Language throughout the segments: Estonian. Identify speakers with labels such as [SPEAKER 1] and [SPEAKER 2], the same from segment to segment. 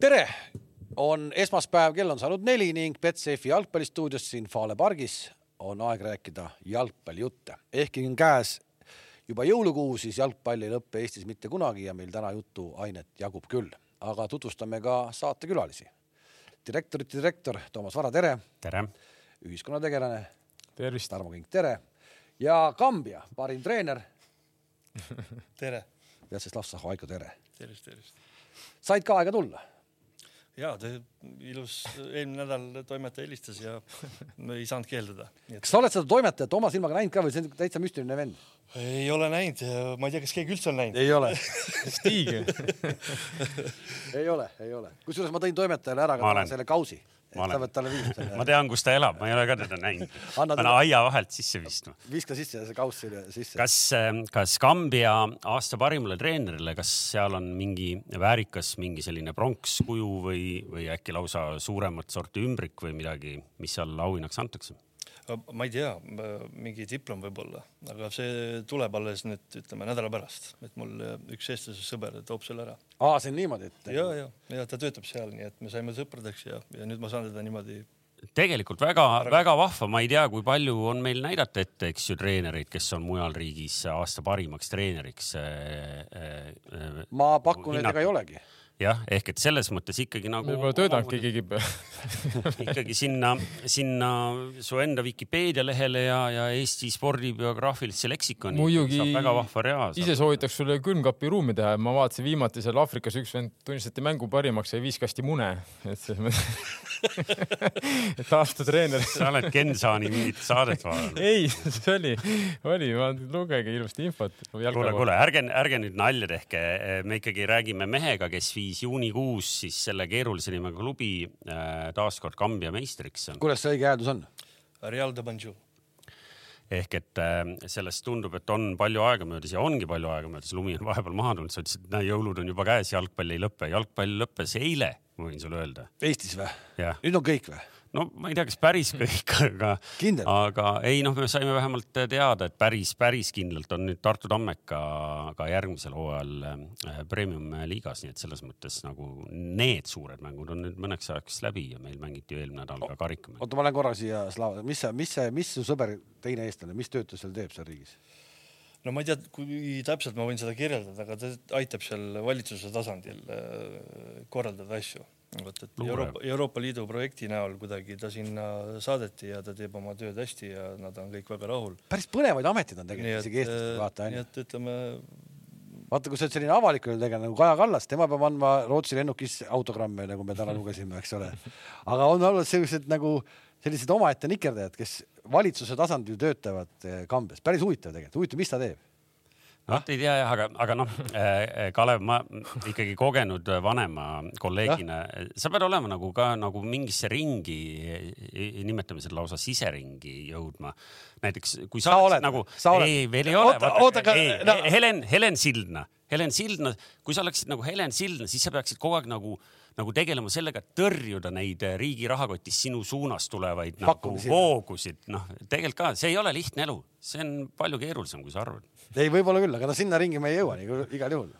[SPEAKER 1] tere, on esmaspäev, kell on saanud neli ning Betsafe jalgpallistuudios siin Fale pargis on aeg rääkida jalgpallijutte. ehkki on käes juba jõulukuu, siis jalgpall ei lõppe Eestis mitte kunagi ja meil täna jutuainet jagub küll, aga tutvustame ka saatekülalisi. direktorite direktor Toomas Vara, tere.
[SPEAKER 2] tere.
[SPEAKER 1] ühiskonnategelane.
[SPEAKER 3] tervist.
[SPEAKER 1] Tarmo Kink, tere. ja Kambja parim treener.
[SPEAKER 4] tere.
[SPEAKER 1] Vjatšeslav Sahhaiko, tere.
[SPEAKER 4] tervist, tervist.
[SPEAKER 1] said ka aega tulla
[SPEAKER 4] ja ta ilus eelmine nädal toimetaja helistas ja me ei saanud keelduda.
[SPEAKER 1] kas sa oled seda toimetajat oma silmaga näinud ka või see on täitsa müstiline vend?
[SPEAKER 4] ei ole näinud ma ei tea, kas keegi üldse on näinud.
[SPEAKER 1] ei ole
[SPEAKER 3] Stig
[SPEAKER 1] ei ole, ei ole. kusjuures ma tõin toimetajale ära ka selle kausi.
[SPEAKER 2] Ma,
[SPEAKER 1] olen...
[SPEAKER 2] ma tean, kus ta elab, ma ei ole ka teda näinud. pean aia vahelt sisse viskma.
[SPEAKER 1] viska sisse see kauss sisse.
[SPEAKER 2] kas, kas Kambja aasta parimale treenerile, kas seal on mingi väärikas, mingi selline pronkskuju või, või äkki lausa suuremat sorti ümbrik või midagi, mis seal auhinnaks antakse?
[SPEAKER 4] Ma ei tea, mingi diplom võib-olla, aga see tuleb alles nüüd ütleme nädala pärast, et mul üks eestlase sõber toob selle ära.
[SPEAKER 1] aa, see on niimoodi, et?
[SPEAKER 4] ja, ja, ja ta töötab seal, nii et me saime sõpradeks ja, ja nüüd ma saan teda niimoodi.
[SPEAKER 2] tegelikult väga-väga vahva, ma ei tea, kui palju on meil näidata ette, eks ju, treenereid, kes on mujal riigis aasta parimaks treeneriks.
[SPEAKER 1] Äh, äh, ma pakun, et ega ei olegi
[SPEAKER 2] jah, ehk et selles mõttes ikkagi nagu.
[SPEAKER 3] võib-olla töötanudki keegi
[SPEAKER 2] ikkagi sinna, sinna su enda Vikipeedia lehele ja, ja Eesti spordibiograafilisse leksikoni.
[SPEAKER 3] muidugi.
[SPEAKER 2] väga vahva rea.
[SPEAKER 3] ise soovitaks sulle külmkapi ruumi teha, ma vaatasin viimati seal Aafrikas üks vend tunnistati mängu parimaks ja viis kasti mune, et selles mõttes et aasta treener.
[SPEAKER 2] sa oled Gensaani mingit saadet vaadanud?
[SPEAKER 3] ei, see oli, oli, lugege ilusti infot.
[SPEAKER 2] kuule, kuule, ärge, ärge nüüd nalja tehke, me ikkagi räägime mehega, kes viis siis juunikuus siis selle keerulise nimega klubi äh, taaskord Kambja meistriks.
[SPEAKER 1] kuidas see õige hääldus on?
[SPEAKER 4] Real de Banjul
[SPEAKER 2] ehk et äh, sellest tundub, et on palju aega möödas ja ongi palju aega möödas, lumi on vahepeal maha tulnud, sa ütlesid, et jõulud on juba käes, jalgpall ei lõpe, jalgpall lõppes eile, ma võin sulle öelda.
[SPEAKER 1] Eestis või? nüüd on kõik või?
[SPEAKER 2] No ma ei tea, kas päris kõik, aga, aga ei noh, me saime vähemalt teada, et päris, päris kindlalt on nüüd Tartu Tammeka ka järgmisel hooajal äh, premium liigas, nii et selles mõttes nagu need suured mängud on nüüd mõneks ajaks läbi ja meil mängiti ju eelmine nädal ka karikamängu.
[SPEAKER 1] oota, ma lähen korra siia, Slava, mis sa, mis see, mis su sõber, teine eestlane, mis tööd ta seal teeb seal riigis?
[SPEAKER 4] no ma ei tea, kui täpselt ma võin seda kirjeldada, aga ta aitab seal valitsuse tasandil äh, korraldada asju vot, et Euroopa, Euroopa Liidu projekti näol kuidagi ta sinna saadeti ja ta teeb oma tööd hästi ja nad on kõik väga rahul.
[SPEAKER 1] päris põnevaid ameteid on tegelikult isegi Eestis, äh, vaata onju.
[SPEAKER 4] nii et ütleme.
[SPEAKER 1] vaata, kui sa oled selline avaliku elu tegelane nagu Kaja Kallas, tema peab andma Rootsi lennukis autogramme, nagu me täna lugesime, eks ole. aga on olnud sellised nagu sellised omaette nikerdajad, kes valitsuse tasandil töötavad eh, kambes, päris huvitav tegelikult, huvitav, mis ta teeb
[SPEAKER 2] vot ei tea jah, aga, aga noh äh,, Kalev, ma ikkagi kogenud vanema kolleegina, sa pead olema nagu ka nagu mingisse ringi, nimetame seda lausa siseringi jõudma. näiteks kui sa, sa oled nagu, ei veel ei ole.
[SPEAKER 1] oota, aga
[SPEAKER 2] no. Helen, Helen Sildna, Helen Sildna, kui sa oleksid nagu Helen Sildna, siis sa peaksid kogu aeg nagu nagu tegelema sellega, et tõrjuda neid riigi rahakotist sinu suunas tulevaid nagu voogusid. noh, tegelikult ka, see ei ole lihtne elu, see on palju keerulisem, kui sa arvad
[SPEAKER 1] ei, võib-olla küll, aga no sinna ringi me ei jõua nii igal juhul.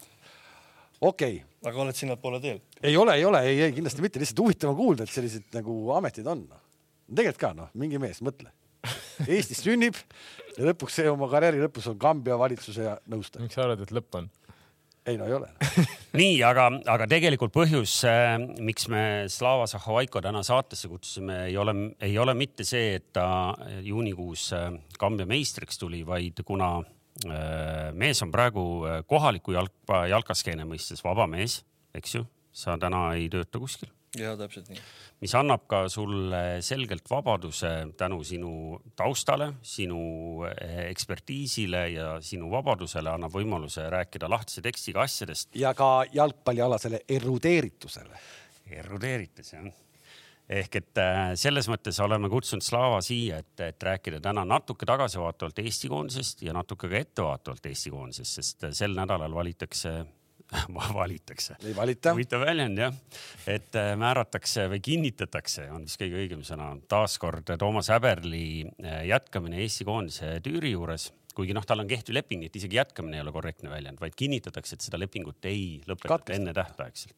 [SPEAKER 1] okei okay..
[SPEAKER 4] aga oled sinnapoole teel?
[SPEAKER 1] ei ole, ei ole, ei, ei kindlasti mitte, lihtsalt huvitav on kuulda, et sellised nagu ametid on no.. tegelikult ka noh, mingi mees, mõtle. Eestis sünnib ja lõpuks see oma karjääri lõpus on Kambja valitsuse nõustaja.
[SPEAKER 3] miks sa arvad, et lõpp on?
[SPEAKER 1] Ei no ei ole
[SPEAKER 2] nii, aga, aga tegelikult põhjus, äh, miks me Slava Zahhovaiko täna saatesse kutsusime, ei ole, ei ole mitte see, et ta juunikuus äh, Kambja meistriks tuli, vaid kuna Äh, mees on praegu kohaliku jalka, jalkaskeene mõistes vaba mees, eks ju, sa täna ei tööta kuskil.
[SPEAKER 4] Ja täpselt nii.
[SPEAKER 2] mis annab ka sulle selgelt vabaduse tänu sinu taustale, sinu äh, ekspertiisile ja sinu vabadusele annab võimaluse rääkida lahtise tekstiga asjadest.
[SPEAKER 1] ja ka jalgpallialasele erudeeritusele.
[SPEAKER 2] erudeeritus jah ehk et äh, selles mõttes oleme kutsunud Slava siia, et, et rääkida täna natuke tagasivaatavalt Eesti koondisest ja natuke ka ettevaatavalt Eesti koondisest, sest sel nädalal valitakse valitakse.
[SPEAKER 1] ei valita.
[SPEAKER 2] huvitav väljend jah, et äh, määratakse või kinnitatakse, on vist kõige õigem sõna, taaskord Toomas Häberli jätkamine Eesti koondise tüüri juures kuigi noh, tal on kehtiv leping, et isegi jätkamine ei ole korrektne väljend, vaid kinnitatakse, et seda lepingut ei lõpetata enne tähtaegselt.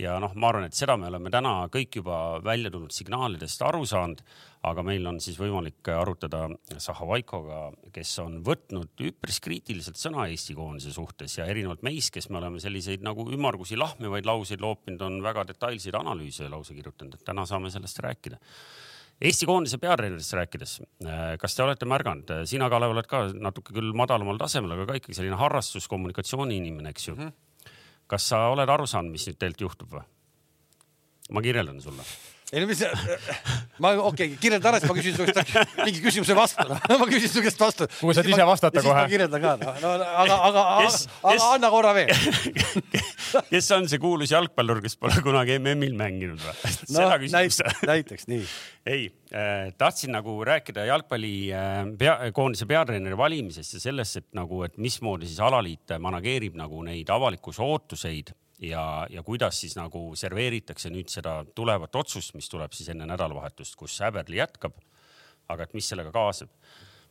[SPEAKER 2] Ja noh, ma arvan, et seda me oleme täna kõik juba välja tulnud signaalidest aru saanud, aga meil on siis võimalik arutada Zahhovaikoga, kes on võtnud üpris kriitiliselt sõna Eesti koondise suhtes ja erinevalt meist, kes me oleme selliseid nagu ümmargusi lahmivaid lauseid loopinud, on väga detailseid analüüse lausa kirjutanud, et täna saame sellest rääkida Eesti koondise peatreenerist rääkides, kas te olete märganud, sina, Kalev, oled ka natuke küll madalamal tasemel, aga ka ikkagi selline harrastuskommunikatsiooni inimene, eks ju mm. -hmm. Kas sa oled aru saanud, mis nüüd tegelikult juhtub või? ma kirjeldan sulle
[SPEAKER 1] ei no mis, ma okei okay,, kirjelda ära, siis ma küsin su käest mingi küsimuse vastu no. ma küsin su käest vastu.
[SPEAKER 3] kuhu saad ise vastata kohe.
[SPEAKER 1] kirjeldan ka no, no aga, aga, aga anna korra veel
[SPEAKER 2] kes on see kuulus jalgpallur, kes pole kunagi MM-il mänginud või?
[SPEAKER 1] no näiteks, näiteks nii.
[SPEAKER 2] ei äh,, tahtsin nagu rääkida jalgpalli äh, pea, koondise peatreeneri valimisest ja sellest, et nagu, et mismoodi siis alaliit manageerib nagu neid avalikkuse ootuseid ja, ja kuidas siis nagu serveeritakse nüüd seda tulevat otsust, mis tuleb siis enne nädalavahetust, kus Häberli jätkab. aga et mis sellega kaasneb?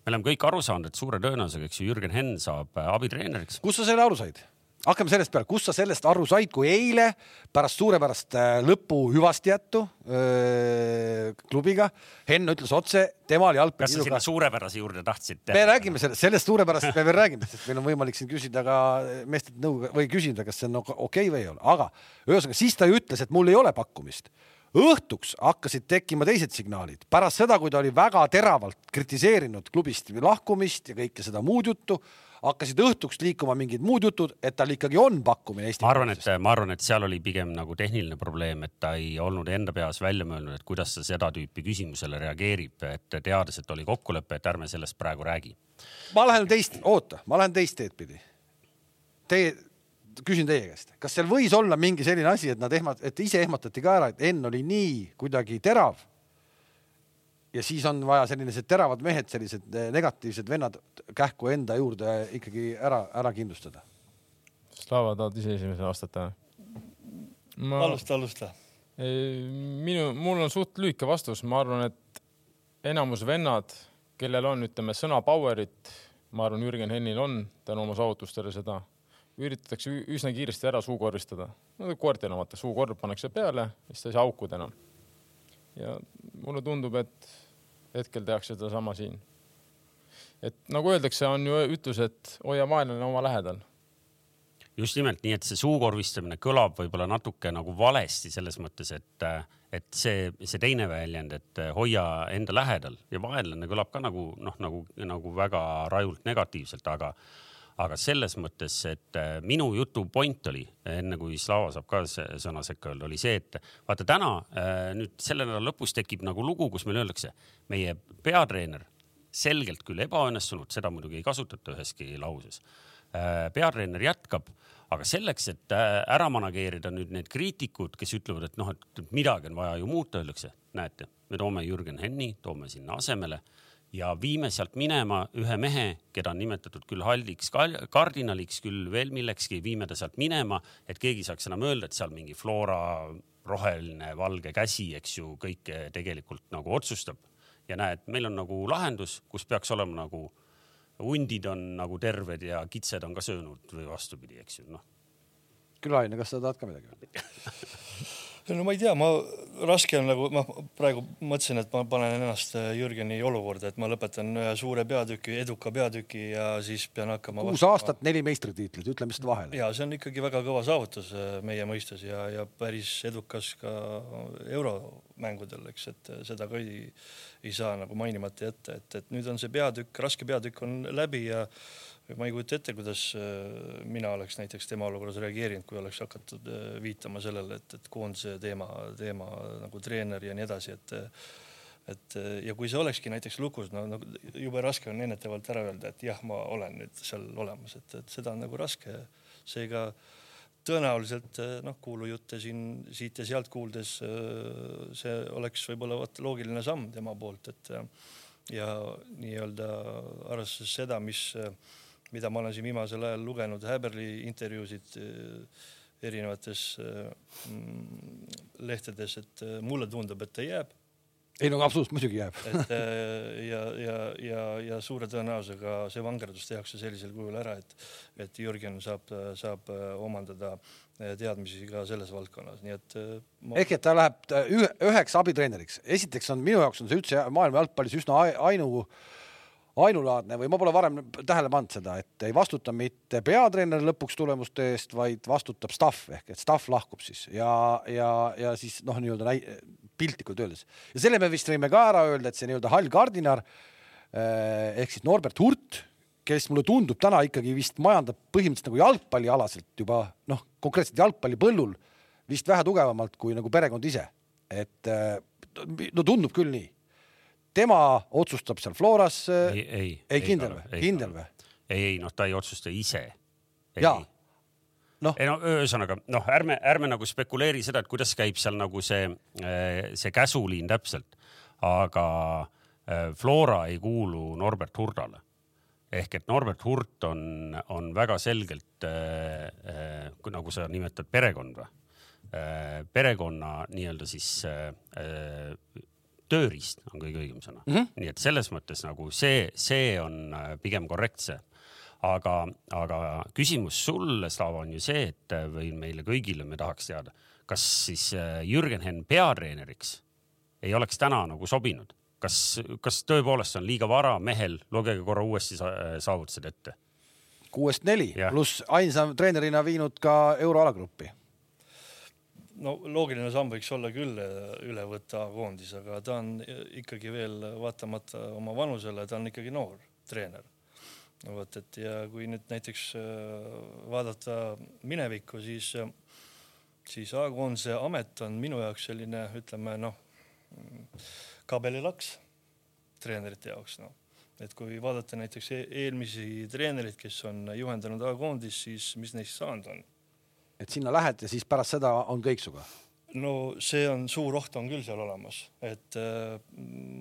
[SPEAKER 2] me oleme kõik aru saanud, et suure tõenäosusega, eks ju, Jürgen Henn saab äh, abitreeneriks.
[SPEAKER 1] kust sa selle aru said? Hakkame sellest peale, kust sa sellest aru said, kui eile pärast suurepärast äh, lõpu hüvasti jättu öö, klubiga Henn ütles otse, temal jalgpalli.
[SPEAKER 2] kas sa sinna suurepärase juurde tahtsid?
[SPEAKER 1] me räägime sellest, sellest suurepärast me veel räägime, sest meil on võimalik siin küsida ka meestelt nõu või küsida, kas see on okei okay või ei ole, aga ühesõnaga siis ta ju ütles, et mul ei ole pakkumist õhtuks hakkasid tekkima teised signaalid, pärast seda, kui ta oli väga teravalt kritiseerinud klubist lahkumist ja kõike seda muud juttu, hakkasid õhtuks liikuma mingid muud jutud, et tal ikkagi on pakkumine Eesti.
[SPEAKER 2] ma arvan, et ma arvan, et seal oli pigem nagu tehniline probleem, et ta ei olnud enda peas välja mõelnud, et kuidas ta seda tüüpi küsimusele reageerib, et teades, et oli kokkulepe, et ärme sellest praegu räägi.
[SPEAKER 1] ma lähen teist, oota, ma lähen teist teed pidi. Teie, küsin teie käest, kas seal võis olla mingi selline asi, et nad ehmat-, et ise ehmatati ka ära, et Enn oli nii kuidagi terav ja siis on vaja sellised teravad mehed, sellised eh, negatiivsed vennad kähku enda juurde ikkagi ära, ära kindlustada.
[SPEAKER 3] Slava, tahad ise esimesena vastata
[SPEAKER 4] ma...? alusta, alusta.
[SPEAKER 3] minu, mul on suht lühike vastus, ma arvan, et enamus vennad, kellel on, ütleme, sõna power'it, ma arvan, Jürgen Hennil on tänu oma saavutustele seda, üritatakse üsna kiiresti ära suukorvistada. no koertena vaata, suukorv pannakse peale, siis ta ei saa haukuda enam. ja mulle tundub, et hetkel tehakse sedasama siin. et nagu öeldakse, on ju ütlus, et hoia vaenlane oma lähedal
[SPEAKER 2] just nimelt nii, et see suukorvistamine kõlab võib-olla natuke nagu valesti selles mõttes, et, et see, see teine väljend, et hoia enda lähedal ja vaenlane kõlab ka nagu noh, nagu, nagu väga rajult negatiivselt, aga aga selles mõttes, et äh, minu jutu point oli, enne kui Slava saab ka sõna sekka öelda, oli see, et vaata täna äh, nüüd selle nädala lõpus tekib nagu lugu, kus meile öeldakse, meie peatreener selgelt küll ebaõnnestunud, seda muidugi ei kasutata üheski lauses. Äh, peatreener jätkab, aga selleks, et ära manageerida nüüd need kriitikud, kes ütlevad, et noh, et midagi on vaja ju muuta, öeldakse, näete, me toome Jürgen Henni, toome sinna asemele ja viime sealt minema ühe mehe, keda on nimetatud küll halliks kardinaliks, küll veel millekski, viime ta sealt minema, et keegi saaks enam öelda, et seal mingi Flora roheline valge käsi, eks ju, kõike tegelikult nagu otsustab. ja näed, meil on nagu lahendus, kus peaks olema nagu hundid on nagu terved ja kitsed on ka söönud või vastupidi, eks ju, noh.
[SPEAKER 1] külaline, kas sa tahad ka midagi öelda
[SPEAKER 4] no ma ei tea, ma, raske on nagu, ma praegu mõtlesin, et ma panen ennast äh, Jürgeni olukorda, et ma lõpetan ühe suure peatüki, eduka peatüki ja siis pean hakkama.
[SPEAKER 1] kuus aastat, neli meistritiitlit, ütleme seda vahele.
[SPEAKER 4] ja see on ikkagi väga kõva saavutus äh, meie mõistes ja, ja päris edukas ka euromängudel, eks, et äh, seda ka ei, ei saa nagu mainimata jätta, et, et nüüd on see peatükk, raske peatükk on läbi ja ma ei kujuta ette, kuidas äh, mina oleks näiteks tema olukorras reageerinud, kui oleks hakatud äh, viitama sellele, et, et koondise teema, teema nagu treener ja nii edasi, et et ja kui see olekski näiteks lukus, no nagu jube raske on ennetavalt ära öelda, et jah, ma olen nüüd seal olemas, et, et seda on nagu raske. seega tõenäoliselt noh, kuulujutte siin siit ja sealt kuuldes see oleks võib-olla vot loogiline samm tema poolt, et ja nii-öelda arvestades seda, mis mida ma olen siin viimasel ajal lugenud, Häberli intervjuusid eh, erinevates eh, mm, lehtedes, et eh, mulle tundub, et ta jääb.
[SPEAKER 1] ei no absoluutselt muidugi jääb.
[SPEAKER 4] et ja, ja, ja, ja suure tõenäosusega see vangerdus tehakse sellisel kujul ära, et, et Jürgen saab, saab omandada teadmisi ka selles valdkonnas, nii et
[SPEAKER 1] ma.... ehk et ta läheb ühe, üheks abitreeneriks. esiteks on minu jaoks on see üldse maailma jalgpallis üsna ainu ainulaadne või ma pole varem tähele pannud seda, et ei vastuta mitte peatreener lõpuks tulemuste eest, vaid vastutab staff ehk et staff lahkub siis ja, ja, ja siis noh, nii-öelda piltlikult öeldes. Ja selle me vist võime ka ära öelda, et see nii-öelda hall kardinal eh, ehk siis Norbert Hurt, kes mulle tundub täna ikkagi vist majandab põhimõtteliselt nagu jalgpallialaselt juba noh, konkreetselt jalgpallipõllul vist vähe tugevamalt kui nagu perekond ise, et eh, no tundub küll nii tema otsustab seal Floras.
[SPEAKER 2] ei, ei,
[SPEAKER 1] ei kindel või, kindel või?
[SPEAKER 2] ei, ei noh, ta ei otsusta ise.
[SPEAKER 1] jaa.
[SPEAKER 2] Noh, ei no ühesõnaga noh, ärme, ärme nagu spekuleeri seda, et kuidas käib seal nagu see, eh, see käsuliin täpselt, aga eh, Flora ei kuulu Norbert Hurdale. Ehk et Norbert Hurt on, on väga selgelt äh, äh, nagu sa nimetad perekond või? Äh,, perekonna nii-öelda siis äh, tööriist on kõige õigem sõna mm. -hmm. nii et selles mõttes nagu see, see on äh, pigem korrektse. aga, aga küsimus sulle, Slava, on ju see, et äh, või meile kõigile me tahaks teada, kas siis äh, Jürgen Henn peatreeneriks ei oleks täna nagu sobinud? kas, kas tõepoolest on liiga vara mehel, lugege korra uuesti saavutused ette.
[SPEAKER 1] kuuest neli pluss ainsa treenerina viinud ka euroalagruppi
[SPEAKER 4] no loogiline samm võiks olla küll äh, üle võtta koondis, aga ta on ikkagi veel vaatamata oma vanusele, ta on ikkagi noor treener. vot, et ja kui nüüd näiteks äh, vaadata minevikku, siis, siis A-koondise amet on minu jaoks selline, ütleme noh, kabelilaks treenerite jaoks, noh et kui vaadata näiteks e-, eelmisi treenereid, kes on juhendanud A-koondis, siis mis neist saanud on
[SPEAKER 1] et sinna lähed ja siis pärast seda on kõik sinuga?
[SPEAKER 4] no see on suur oht on küll seal olemas, et äh,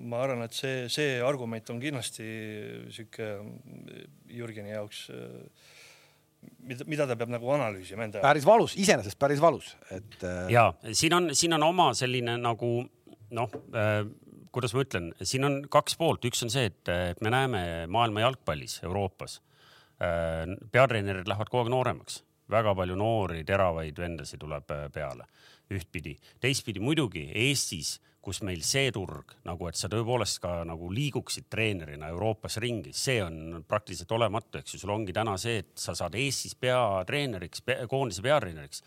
[SPEAKER 4] ma arvan, et see, see argument on kindlasti sihuke Jürgeni jaoks äh, mida, mida ta peab nagu analüüsima enda.
[SPEAKER 1] päris valus, iseenesest päris valus, et
[SPEAKER 2] äh.... ja siin on, siin on oma selline nagu noh äh,, kuidas ma ütlen, siin on kaks poolt, üks on see, et me näeme maailma jalgpallis Euroopas äh, peatreenerid lähevad kogu aeg nooremaks väga palju noori teravaid vendasid tuleb äh, peale ühtpidi. teistpidi muidugi Eestis, kus meil see turg nagu, et sa tõepoolest ka nagu liiguksid treenerina Euroopas ringi, see on praktiliselt olematu, eks ju, sul ongi täna see, et sa saad Eestis peatreeneriks pea,, koondise peatreeneriks,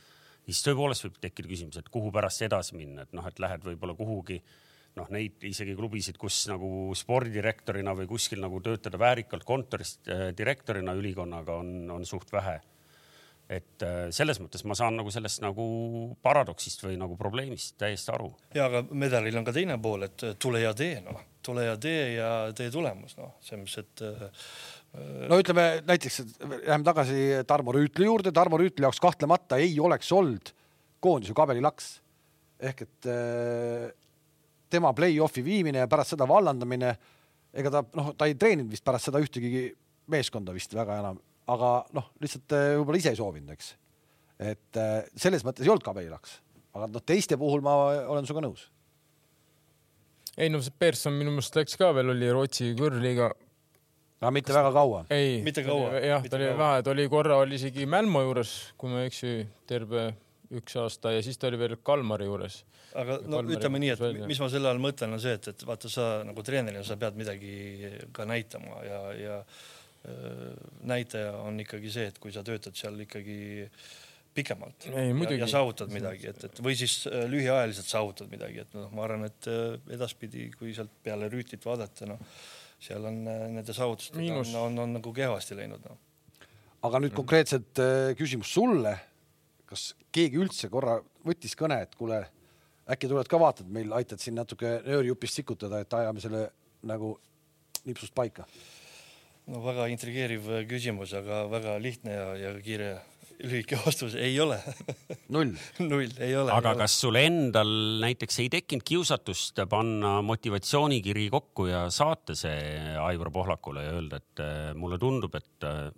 [SPEAKER 2] siis tõepoolest võib tekkida küsimus, et kuhu pärast edasi minna, et noh, et lähed võib-olla kuhugi noh, neid isegi klubisid, kus nagu spordidirektorina või kuskil nagu töötada väärikalt kontorist äh, direktorina ülikonnaga on, on suht vähe et äh, selles mõttes ma saan nagu sellest nagu paradoksist või nagu probleemist täiesti aru.
[SPEAKER 4] ja aga medalil on ka teine pool, et äh, tule ja tee noh, tule ja tee ja tee tulemus noh, selles mõttes, et äh,
[SPEAKER 1] no ütleme näiteks, läheme tagasi Tarmo Rüütli juurde, Tarmo Rüütli jaoks kahtlemata ei oleks olnud koondise kabelilaks. Ehk et tema play-off'i viimine ja pärast seda vallandamine, ega ta noh, ta ei treeninud vist pärast seda ühtegi meeskonda vist väga enam aga noh, lihtsalt äh, võib-olla ise ei soovinud, eks. et äh, selles mõttes ei olnud ka veilaks, aga noh, teiste puhul ma olen sinuga nõus.
[SPEAKER 3] ei no see Persson minu meelest läks ka veel, oli Rootsi kõrgliiga.
[SPEAKER 1] aga mitte Kas... väga kaua.
[SPEAKER 3] ei,
[SPEAKER 4] mitte kaua.
[SPEAKER 3] jah, ta oli vähe, ta oli korra oli isegi Mälmo juures, kui ma ei eksi, terve üks aasta ja siis ta oli veel Kalmari juures.
[SPEAKER 4] aga no Kalmari ütleme nii, et välja. mis ma selle all mõtlen, on see, et, et vaata, sa nagu treenerina, sa pead midagi ka näitama ja, ja näitaja on ikkagi see, et kui sa töötad seal ikkagi pikemalt
[SPEAKER 3] Ei,
[SPEAKER 4] ja, ja saavutad midagi, et, et või siis äh, lühiajaliselt saavutad midagi, et noh, ma arvan, et äh, edaspidi, kui sealt peale Rüütlit vaadata, noh, seal on äh, nende saavutustega on, on, on nagu kehvasti läinud no..
[SPEAKER 1] aga nüüd konkreetselt küsimus sulle. kas keegi üldse korra võttis kõne, et kuule, äkki tuled ka vaatad, meil aitad siin natuke nöörijupist sikutada, et ajame selle nagu nipsust paika
[SPEAKER 4] no väga intrigeeriv küsimus, aga väga lihtne ja, ja kiire lühike vastus ei ole
[SPEAKER 1] null
[SPEAKER 4] null, ei ole.
[SPEAKER 2] aga kas sul endal näiteks ei tekkinud kiusatust panna motivatsioonikiri kokku ja saata see Aivar Pohlakule ja öelda, et äh, mulle tundub, et äh,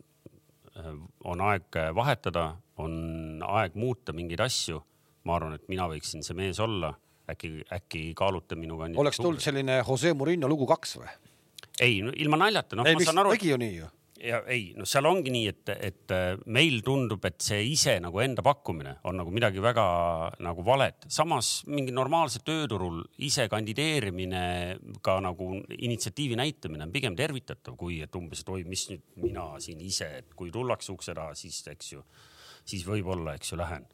[SPEAKER 2] on aeg vahetada, on aeg muuta mingeid asju. ma arvan, et mina võiksin see mees olla. äkki, äkki kaalute minu kandidatuuri.
[SPEAKER 1] oleks tulnud selline Jose Murillo lugu kaks või?
[SPEAKER 2] Ei no,, ilma naljata, noh,
[SPEAKER 1] ma saan aru. tegi ju nii ju
[SPEAKER 2] ja ei, no seal ongi nii, et, et äh, meil tundub, et see ise nagu enda pakkumine on nagu midagi väga nagu valet. samas mingi normaalse tööturul ise kandideerimine, ka nagu initsiatiivi näitamine on pigem tervitatav, kui et umbes, et oi, mis nüüd mina siin ise, et kui tullakse ukse taha, siis eks ju, siis võib-olla, eks ju, lähen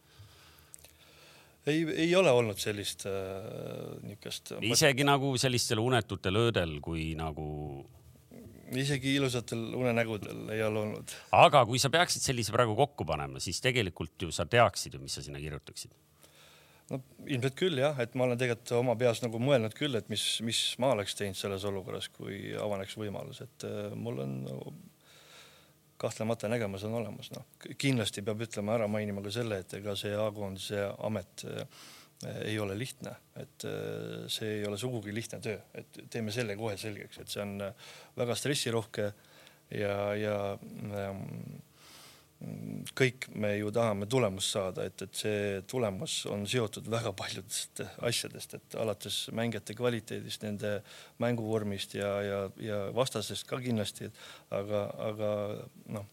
[SPEAKER 4] ei, ei ole olnud sellist äh, niisugust.
[SPEAKER 2] isegi nagu sellistel unetutel öödel, kui nagu
[SPEAKER 4] isegi ilusatel unenägudel ei ole olnud.
[SPEAKER 2] aga kui sa peaksid sellise praegu kokku panema, siis tegelikult ju sa teaksid ju, mis sa sinna kirjutaksid.
[SPEAKER 4] no ilmselt küll jah, et ma olen tegelikult oma peas nagu mõelnud küll, et mis, mis ma oleks teinud selles olukorras, kui avaneks võimalus, et äh, mul on kahtlemata nägemus on olemas, noh. Kindlasti peab ütlema ära mainima ka selle, et ega see A-koondise amet äh, ei ole lihtne, et äh, see ei ole sugugi lihtne töö, et teeme selle kohe selgeks, et see on äh, väga stressirohke ja, ja ähm, kõik me ju tahame tulemust saada, et, et see tulemus on seotud väga paljudest asjadest, et alates mängijate kvaliteedist, nende mänguvormist ja, ja, ja vastasest ka kindlasti, aga, aga noh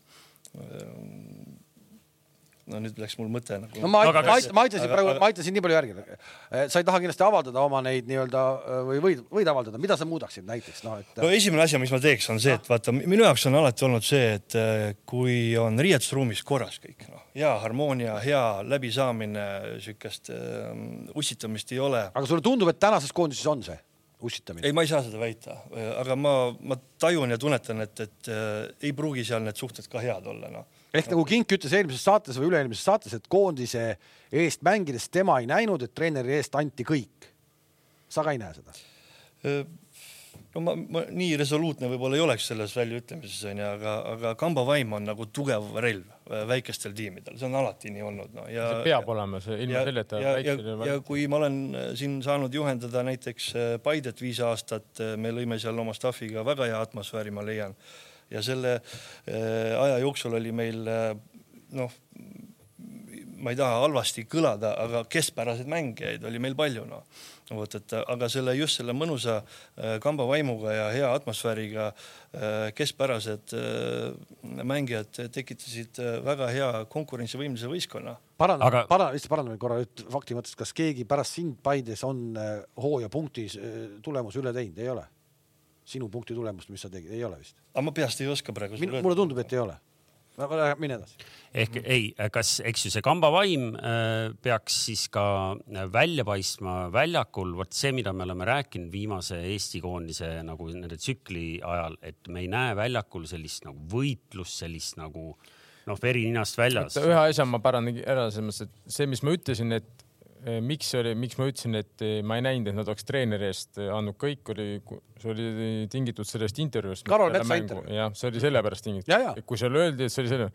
[SPEAKER 4] no nüüd läks mul mõte nagu.
[SPEAKER 1] no ma, ma, ma aitasin praegu, ma aitasin nii palju järgi. Eh, sa ei taha kindlasti avaldada oma neid nii-öelda eh, või võid, võid avaldada, mida sa muudaksid näiteks noh, et.
[SPEAKER 4] no esimene asi, mis ma teeks, on see, et vaata, minu jaoks on alati olnud see, et eh, kui on riietusruumis korras kõik, noh, hea harmoonia, hea läbisaamine, siukest äh, ussitamist ei ole.
[SPEAKER 1] aga sulle tundub, et tänases koondises on see? ussitamine?
[SPEAKER 4] ei, ma ei saa seda väita, aga ma, ma tajun ja tunnetan, et, et äh, ei pruugi seal need suhted ka head olla, noh
[SPEAKER 1] ehk nagu Kink ütles eelmises saates või üle-eelmises saates, et koondise eest mängides tema ei näinud, et treeneri eest anti kõik. sa ka ei näe seda?
[SPEAKER 4] no ma, ma nii resoluutne võib-olla ei oleks selles väljaütlemises onju, aga, aga kambavaim on nagu tugev relv äh, väikestel tiimidel, see on alati nii olnud no..
[SPEAKER 3] see peab olema see ilma selleta.
[SPEAKER 4] ja, ja, ja, ja kui ma olen äh, siin saanud juhendada näiteks äh, Paidet viis aastat, me lõime seal oma staff'iga väga hea atmosfääri, ma leian ja selle äh, aja jooksul oli meil äh, noh, ma ei taha halvasti kõlada, aga keskpäraseid mängijaid oli meil palju noh vot, et aga selle just selle mõnusa äh, kamba vaimuga ja hea atmosfääriga keskpärased mängijad tekitasid väga hea konkurentsivõimelise võistkonna.
[SPEAKER 1] parandan aga..., parandan, lihtsalt parandan korra nüüd fakti mõttes, kas keegi pärast sind Paides on hooajapunktis tulemuse üle teinud, ei ole? Sinu punkti tulemust, mis sa tegid, ei ole vist?
[SPEAKER 4] aga ma peast ei oska praegu.
[SPEAKER 1] mulle tundub, et ei ole. aga mine edasi.
[SPEAKER 2] ehk ei, kas, eks ju see kambavaim äh, peaks siis ka välja paistma väljakul, vot see, mida me oleme rääkinud viimase Eesti koondise nagu nende tsükli ajal, et me ei näe väljakul sellist nagu võitlust, sellist nagu noh, veri ninast väljas.
[SPEAKER 3] ühe asja ma parandan ära selles mõttes, et see, mis ma ütlesin, et Eh, miks oli, miks ma ütlesin, et eh, ma ei näinud, et nad oleks treeneri eest eh, andnud kõik, oli, see oli tingitud sellest intervjuust.
[SPEAKER 1] Karol Metsa intervjuu.
[SPEAKER 3] jah, see oli sellepärast tingitud. kui seal öeldi, et see oli selle,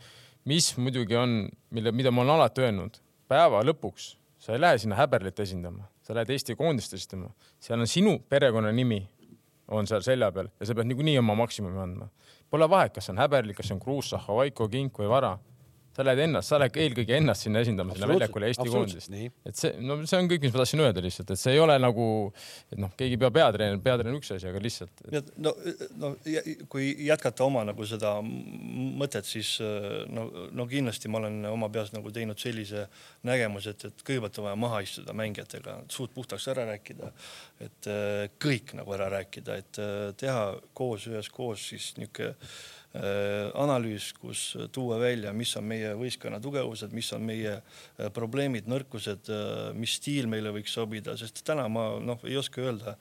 [SPEAKER 3] mis muidugi on, mille, mida ma olen alati öelnud, päeva lõpuks sa ei lähe sinna häberlit esindama, sa lähed Eesti koondist esindama, seal on sinu perekonnanimi on seal selja peal ja sa pead niikuinii oma maksimumi andma. Pole vahet, kas see on häberlik, kas see on Kruus, Zahhovaiko, Kink või Vara sa lähed ennast, sa lähed eelkõige ennast sinna esindama, sinna väljakule Eesti koondist. et see, no see on kõik, mis ma tahtsin öelda lihtsalt, et see ei ole nagu, et noh, keegi peab peatreener, peatreener on üks asi, aga lihtsalt
[SPEAKER 4] et.... no, no kui jätkata oma nagu seda mõtet, siis no, no kindlasti ma olen oma peas nagu teinud sellise nägemuse, et, et kõigepealt on vaja maha istuda mängijatega, suud puhtaks ära rääkida, et kõik nagu ära rääkida, et teha koos üheskoos siis niisugune analüüs, kus tuua välja, mis on meie võistkonna tugevused, mis on meie äh, probleemid, nõrkused, äh, mis stiil meile võiks sobida, sest täna ma noh, ei oska öelda,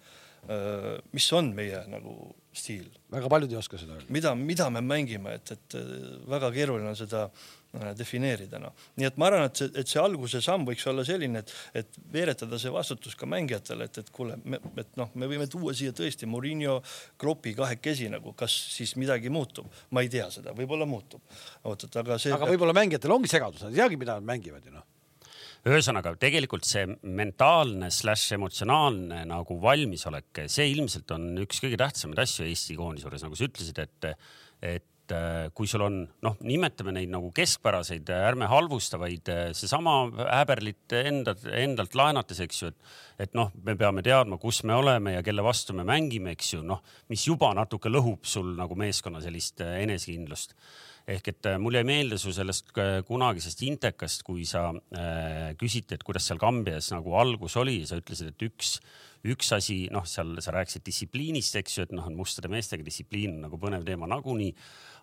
[SPEAKER 4] mis on meie nagu stiil.
[SPEAKER 1] väga paljud ei oska seda öelda.
[SPEAKER 4] mida, mida me mängime, et, et väga keeruline on seda äh, Äh, defineerida, noh. nii et ma arvan, et see, et see alguse samm võiks olla selline, et, et veeretada see vastutus ka mängijatele, et, et kuule, et noh, me võime tuua siia tõesti Murillo, Kloppi kahekesi nagu, kas siis midagi muutub, ma ei tea seda, võib-olla muutub. oot, et aga see.
[SPEAKER 1] aga võib-olla mängijatel ongi segadus, nad ei teagi, mida nad mängivad ju noh
[SPEAKER 2] ühesõnaga tegelikult see mentaalne slaš emotsionaalne nagu valmisolek, see ilmselt on üks kõige tähtsamaid asju Eesti koondise juures, nagu sa ütlesid, et, et et äh, kui sul on noh, nimetame neid nagu keskpäraseid, ärme halvusta, vaid äh, seesama häberlit enda, endalt laenates, eks ju, et, et noh, me peame teadma, kus me oleme ja kelle vastu me mängime, eks ju, noh, mis juba natuke lõhub sul nagu meeskonna sellist enesekindlust ehk et mul jäi meelde su sellest kunagisest Intekast, kui sa äh, küsiti, et kuidas seal Kambias nagu algus oli sa ütlesid, et üks üks asi, noh, seal sa rääkisid distsipliinist, eks ju, et noh, on mustade meestega distsipliin nagu põnev teema nagunii.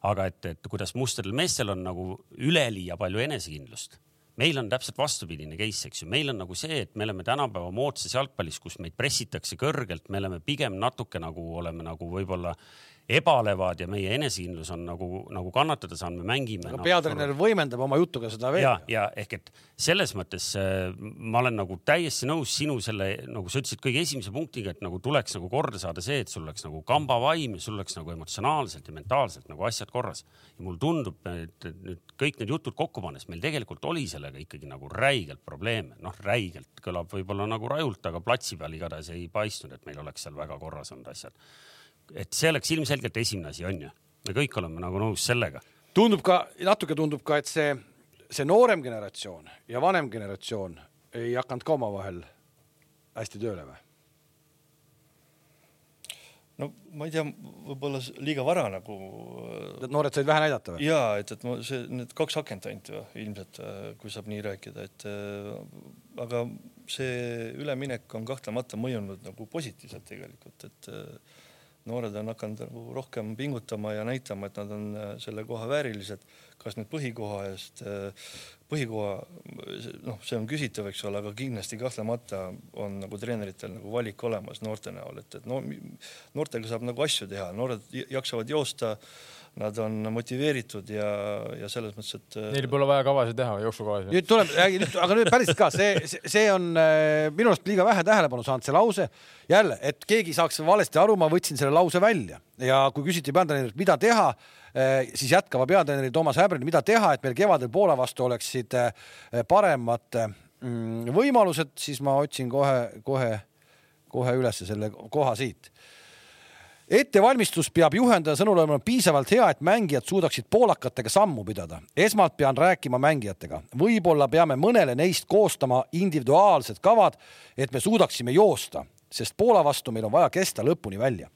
[SPEAKER 2] Aga et, et kuidas mustadel meestel on nagu üleliia palju enesekindlust. Meil on täpselt vastupidine case, eks ju, meil on nagu see, et me oleme tänapäeva moodsas jalgpallis, kus meid pressitakse kõrgelt, me oleme pigem natuke nagu oleme nagu võib-olla ebalevad ja meie enesekindlus on nagu, nagu kannatada saanud, me mängime.
[SPEAKER 1] aga no, peatreener nagu, võimendab oma jutuga seda veel.
[SPEAKER 2] ja, ja ehk et selles mõttes äh, ma olen nagu täiesti nõus sinu selle, nagu sa ütlesid, kõige esimese punktiga, et nagu tuleks nagu korda saada see, et sul oleks nagu kambavaim ja sul oleks nagu emotsionaalselt ja mentaalselt nagu asjad korras. ja mulle tundub, et nüüd kõik need jutud kokku pannes, meil tegelikult oli sellega ikkagi nagu räigelt probleeme, noh, räigelt kõlab võib-olla nagu rajult, aga platsi peal igatahes ei paistnud, et meil oleks seal väga korras olnud asjad et see oleks ilmselgelt esimene asi, on ju. me kõik oleme nagu nõus sellega.
[SPEAKER 1] tundub ka, natuke tundub ka, et see, see noorem generatsioon ja vanem generatsioon ei hakanud ka omavahel hästi tööle või?
[SPEAKER 4] no ma ei tea, võib-olla liiga vara nagu.
[SPEAKER 1] et noored said vähe näidata või?
[SPEAKER 4] ja et, et ma see, need kaks akent ainult ju ilmselt, kui saab nii rääkida, et aga see üleminek on kahtlemata mõjunud nagu positiivselt tegelikult, et noored on hakanud nagu rohkem pingutama ja näitama, et nad on äh, selle koha väärilised. kas nüüd põhikoha eest, äh, põhikoha, noh, see on küsitav, eks ole, aga kindlasti kahtlemata on nagu treeneritel nagu valik olemas noorte näol, et, et no noortega saab nagu asju teha, noored jaksavad joosta nad on motiveeritud ja, ja selles mõttes, et.
[SPEAKER 3] Äh, Neil pole vaja kavasid teha, jooksukavasid.
[SPEAKER 1] nüüd tuleb, aga nüüd päriselt ka see, see on äh, minu arust liiga vähe tähelepanu saanud, see lause. jälle, et keegi saaks valesti aru, ma võtsin selle lause välja ja kui küsiti peatreenerilt, mida teha, äh, siis jätkava peatreeneri Toomas Häbril, mida teha, et meil kevadel Poola vastu oleksid paremad mm, võimalused, siis ma otsin kohe, kohe, kohe ülesse selle koha siit ettevalmistus peab juhendaja sõnul olema piisavalt hea, et mängijad suudaksid poolakatega sammu pidada. esmalt pean rääkima mängijatega, võib-olla peame mõnele neist koostama individuaalsed kavad, et me suudaksime joosta, sest Poola vastu meil on vaja kesta lõpuni välja.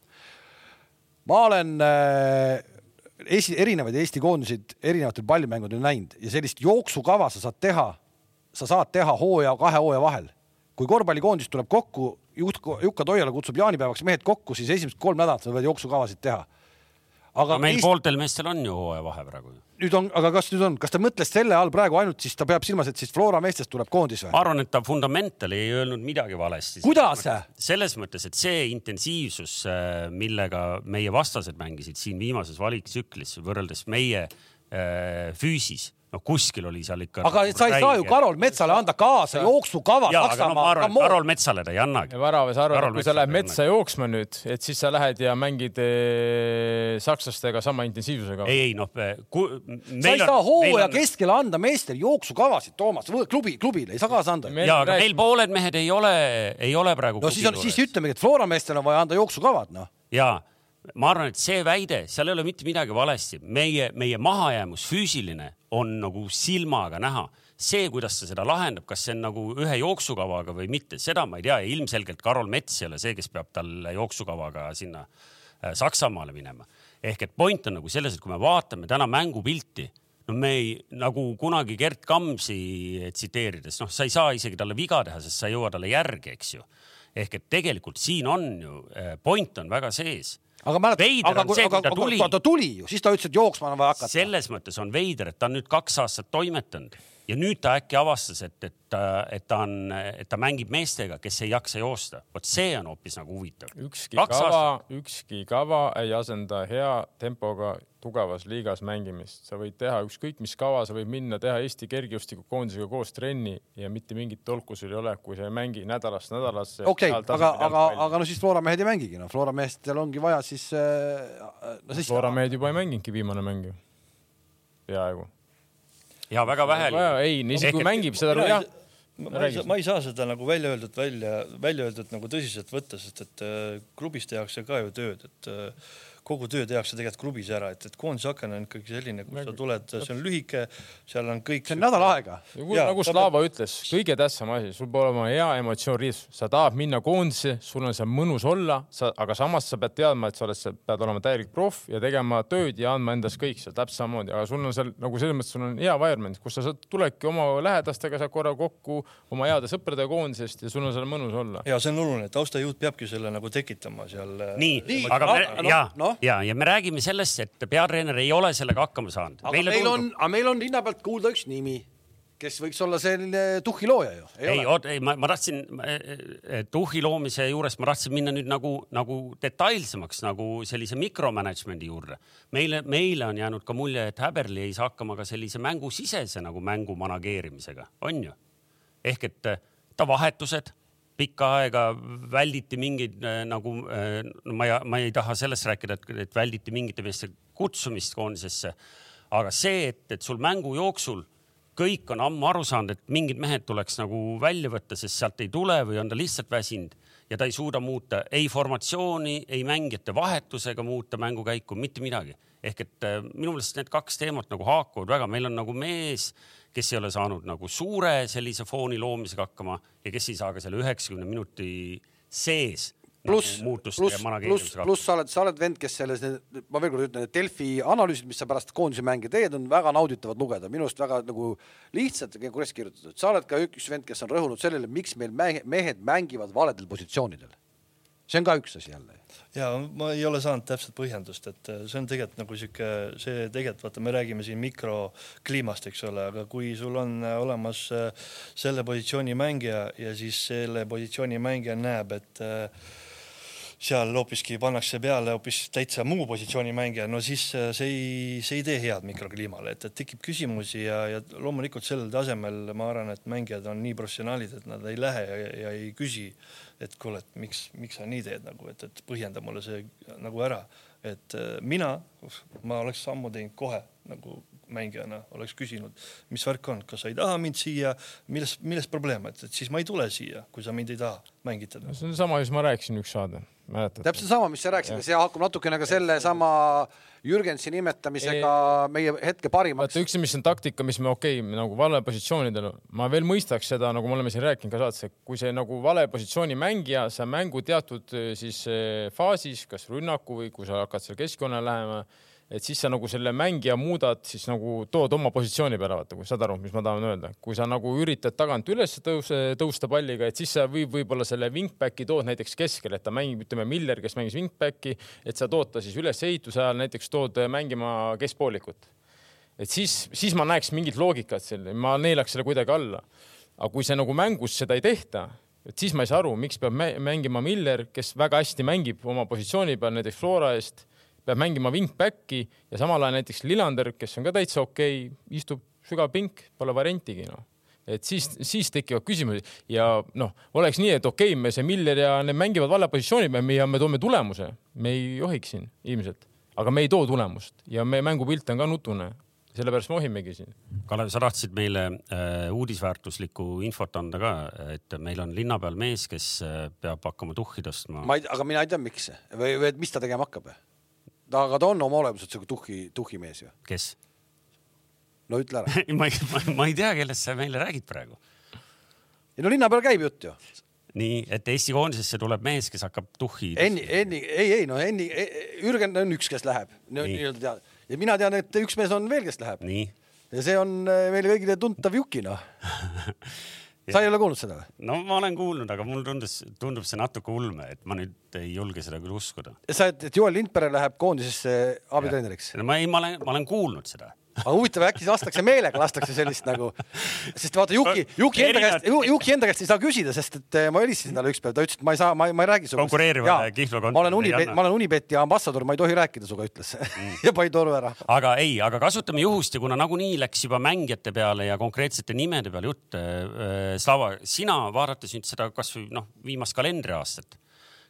[SPEAKER 1] ma olen äh, esi, erinevaid Eesti koondiseid erinevatel pallimängudel näinud ja sellist jooksukava sa saad teha, sa saad teha hooaja, kahe hooaja vahel. Kui korvpallikoondis tuleb kokku juht Jukka Toiala kutsub jaanipäevaks mehed kokku, siis esimesed kolm nädalat sa võid jooksukavasid teha.
[SPEAKER 2] aga no meil Eest... pooltel meestel on ju hooajavahe praegu.
[SPEAKER 1] nüüd on, aga kas nüüd on, kas ta mõtles selle all praegu ainult siis ta peab silmas, et siis Flora meestest tuleb koondis või?
[SPEAKER 2] ma arvan, et ta fundamentali ei öelnud midagi valesti.
[SPEAKER 1] kuidas?
[SPEAKER 2] selles mõttes, et see intensiivsus, äh, millega meie vastased mängisid siin viimases valiktsüklis võrreldes meie äh, füüsis no kuskil oli seal ikka.
[SPEAKER 1] aga
[SPEAKER 2] nagu
[SPEAKER 1] sa ei saa ju Karol Metsale anda kaasa jooksukava
[SPEAKER 2] Saksamaa. No Karol Metsale ta ei annagi.
[SPEAKER 3] Varaves arvab, et kui sa lähed metsa jooksma nüüd, et siis sa lähed ja mängid ee, eh, sakslastega sama intensiivsusega.
[SPEAKER 2] ei, ei noh.
[SPEAKER 1] Eh, sa ei saa hooaja on... keskel anda meestel jooksukavasid, Toomas, klubi, klubile ei saa kaasa anda.
[SPEAKER 2] ja, aga meil pooled mehed ei ole, ei ole praegu.
[SPEAKER 1] no siis on, siis ütlemegi, et Flora meestel on vaja anda jooksukavad, noh.
[SPEAKER 2] ja ma arvan, et see väide, seal ei ole mitte midagi valesti, meie, meie mahajäämus füüsiline on nagu silmaga näha. see, kuidas ta seda lahendab, kas see on nagu ühe jooksukavaga või mitte, seda ma ei tea ja ilmselgelt Karol Mets ei ole see, kes peab talle jooksukavaga sinna äh, Saksamaale minema. ehk et point on nagu selles, et kui me vaatame täna mängupilti, no me ei, nagu kunagi Gerd Kamsi tsiteerides, noh, sa ei saa isegi talle viga teha, sest sa ei jõua talle järgi, eks ju. ehk et tegelikult siin on ju, äh, point on väga sees
[SPEAKER 1] aga mäletad, aga, aga, aga, aga tuli. ta tuli ju, siis ta ütles, et jooksma on vaja hakata.
[SPEAKER 2] selles mõttes on veider, et ta on nüüd kaks aastat toimetanud ja nüüd ta äkki avastas, et, et, et ta on, et ta mängib meestega, kes ei jaksa joosta. vot see on hoopis nagu huvitav.
[SPEAKER 3] ükski Kaks kava, ükski kava ei asenda hea tempoga tugevas liigas mängimist. sa võid teha ükskõik mis kava, sa võid minna teha Eesti kergejõustikukoondisega koos trenni ja mitte mingit tolku sul ei ole, kui sa ei mängi nädalast nädalasse.
[SPEAKER 1] okei okay,, aga, aga, aga no siis Flora mehed ei mängigi, noh, Flora meestel ongi vaja siis äh,.
[SPEAKER 3] No, siis... Flora mehed juba ei mänginudki viimane mäng ju, peaaegu
[SPEAKER 2] ja väga vähe.
[SPEAKER 3] ei, isegi kui mängib seda, jah
[SPEAKER 4] ma ei, saa, ma ei saa seda nagu välja öeldud välja, välja öeldud nagu tõsiselt võtta, sest et äh, klubis tehakse ka ju tööd, et äh, kogu töö tehakse tegelikult klubis ära, et, et koondise aken on ikkagi selline, kus sa tuled, see on lühike, seal on kõik.
[SPEAKER 1] see on nädal aega.
[SPEAKER 3] nagu Slava ütles, kõige tähtsam asi, sul peab olema hea emotsioon riis, sa tahad minna koondise, sul on seal mõnus olla, sa, aga samas sa pead teadma, et sa oled, sa pead olema täielik proff ja tegema tööd ja andma endast kõik seal täpselt samamoodi, aga sul on seal nagu selles mõttes, sul on hea environment, kus sa saad, tuledki oma lähedastega saad korra kokku oma heade sõpradega koondisest ja sul on seal mõnus olla.
[SPEAKER 4] ja see on oluline, taustajõud peabki selle nagu tekitama seal.
[SPEAKER 2] nii, aga me, ja no., ja, ja me räägime sellest, et peatreener ei ole sellega hakkama saanud.
[SPEAKER 1] aga Meile meil tundub... on, aga meil on linna pealt kuulda üks nimi kes võiks olla selline tuhhi looja ju.
[SPEAKER 2] ei, ei, ma, ma tahtsin tuhhi loomise juures, ma tahtsin minna nüüd nagu, nagu detailsemaks nagu sellise mikromanagement'i juurde. meile, meile on jäänud ka mulje, et Häberli ei saa hakkama ka sellise mängusisese nagu mängu manageerimisega, on ju? ehk et ta vahetused pikka aega välditi mingeid äh, nagu äh, ma ei, ma ei taha sellest rääkida, et, et välditi mingite meeste kutsumist koondisesse. aga see, et, et sul mängu jooksul kõik on ammu aru saanud, et mingid mehed tuleks nagu välja võtta, sest sealt ei tule või on ta lihtsalt väsinud ja ta ei suuda muuta ei formatsiooni, ei mängijate vahetusega muuta mängukäiku, mitte midagi. ehk et äh, minu meelest need kaks teemat nagu haakuvad väga, meil on nagu mees kes ei ole saanud nagu suure sellise fooni loomisega hakkama ja kes ei saa ka selle üheksakümne minuti sees
[SPEAKER 1] pluss nagu, pluss, pluss, pluss sa oled, sa oled vend, kes selles, ma veel kord ütlen, et Delfi analüüsid, mis sa pärast koondise mänge teed, on väga nauditavad lugeda, minu arust väga nagu lihtsalt ja korrektselt kirjutatud. sa oled ka üks vend, kes on rõhunud sellele, miks meil mehed mängivad valedel positsioonidel. See on ka üks asi jälle.
[SPEAKER 4] Ja ma ei ole saanud täpset põhjendust, et äh, see on tegelikult nagu sihuke, see tegelikult vaata, me räägime siin mikrokliimast, eks ole, aga kui sul on äh, olemas äh, selle positsiooni mängija ja siis selle positsiooni mängija näeb, et seal hoopiski pannakse peale hoopis täitsa muu positsiooni mängija, no siis see ei, see ei tee head mikrokliimale, et, et tekib küsimusi ja, ja loomulikult sellel tasemel ma arvan, et mängijad on nii professionaalid, et nad ei lähe ja, ja ei küsi et kuule, et miks, miks sa nii teed nagu, et, et põhjenda mulle see nagu ära, et äh, mina, ma oleks sammu teinud kohe nagu mängijana, oleks küsinud, mis värk on, kas sa ei taha mind siia, milles, milles probleem, et, et siis ma ei tule siia, kui sa mind ei taha mängitada.
[SPEAKER 3] see on sama, mis ma rääkisin üks saade, mäletad?
[SPEAKER 1] täpselt sama, mis sa rääkisid, see haakub natukene ka sellesama Jürgensi nimetamisega ei, meie hetke parimaks.
[SPEAKER 3] vaata üks, mis on taktika, mis me okei okay,, nagu vale positsioonidel, ma veel mõistaks seda, nagu me oleme siin rääkinud ka saates, et kui see nagu vale positsiooni mängija, sa mängu teatud siis eh, faasis, kas rünnaku või kui sa hakkad seal keskkonnale lähema et siis sa nagu selle mängija muudad, siis nagu tood oma positsiooni peale, vaata, kui saad aru, mis ma tahan öelda. kui sa nagu üritad tagant üles tõuse, tõusta palliga, et siis sa võib võib-olla selle wingback'i tood näiteks keskele, et ta mängib, ütleme, Miller, kes mängis wingback'i, et sa tood ta siis ülesehituse ajal näiteks tood mängima keskpoolikut. et siis, siis ma näeks mingit loogikat seal, ma neelaks selle kuidagi alla. aga kui see nagu mängus seda ei tehta, et siis ma ei saa aru, miks peab mängima Miller, kes väga hästi mängib oma positsiooni peal näiteks Flora eest peab mängima wingback'i ja samal ajal näiteks Lillander, kes on ka täitsa okei okay,, istub sügav pink, pole variantigi noh. Et siis, siis tekivad küsimused. Ja noh, oleks nii, et okei okay,, me see Miller ja need mängivad vale positsiooni peal ja me toome tulemuse, me ei johiks siin ilmselt, aga me ei too tulemust. Ja meie mängupilt on ka nutune, sellepärast me ohimegi siin.
[SPEAKER 2] Kalev, sa tahtsid meile äh, uudisväärtuslikku infot anda ka, et meil on linna peal mees, kes äh, peab hakkama tuhhi tõstma.
[SPEAKER 1] ma ei, aga mina ei tea, miks või, või et mis ta tegema hakkab aga ta on oma olemuselt siuke tuhhi, tuhhimees ju.
[SPEAKER 2] kes?
[SPEAKER 1] no ütle ära
[SPEAKER 2] ma ei, ma ei tea, kellest sa meile räägid praegu.
[SPEAKER 1] ei no linna peal käib jutt ju.
[SPEAKER 2] nii, et Eesti koondisesse tuleb mees, kes hakkab tuhhi.
[SPEAKER 1] Enni, Enni, ei, ei no Enni, e, e, Jürgen on üks, kes läheb nii-öelda tead ja mina tean, et üks mees on veel, kes läheb. ja see on e, meile kõigile tuntav Juki noh sa ei ole kuulnud seda või?
[SPEAKER 2] no ma olen kuulnud, aga mulle tundus, tundub see natuke ulme, et ma nüüd ei julge seda küll uskuda.
[SPEAKER 1] sa, et Joel Lindpere läheb koondisesse abitreeneriks?
[SPEAKER 2] no ma ei, ma olen, ma olen kuulnud seda
[SPEAKER 1] aga huvitav, äkki lastakse meelega, lastakse sellist nagu, sest vaata Juki, Juki enda käest, Juki enda käest ei saa küsida, sest et eh, ma helistasin talle ükspäev, ta ütles, et ma ei saa, ma ei, ma ei räägi sinuga.
[SPEAKER 2] konkureerivale kihvlu
[SPEAKER 1] ma olen Unibet, ma olen Unibeti ambassador, ma ei tohi rääkida sinuga, ütles mm. ja pani toru ära.
[SPEAKER 2] aga ei, aga kasutame juhust ja kuna nagunii läks juba mängijate peale ja konkreetsete nimede peale jutt äh,. Slava, sina vaadates nüüd seda kasvõi noh, viimast kalendriaastat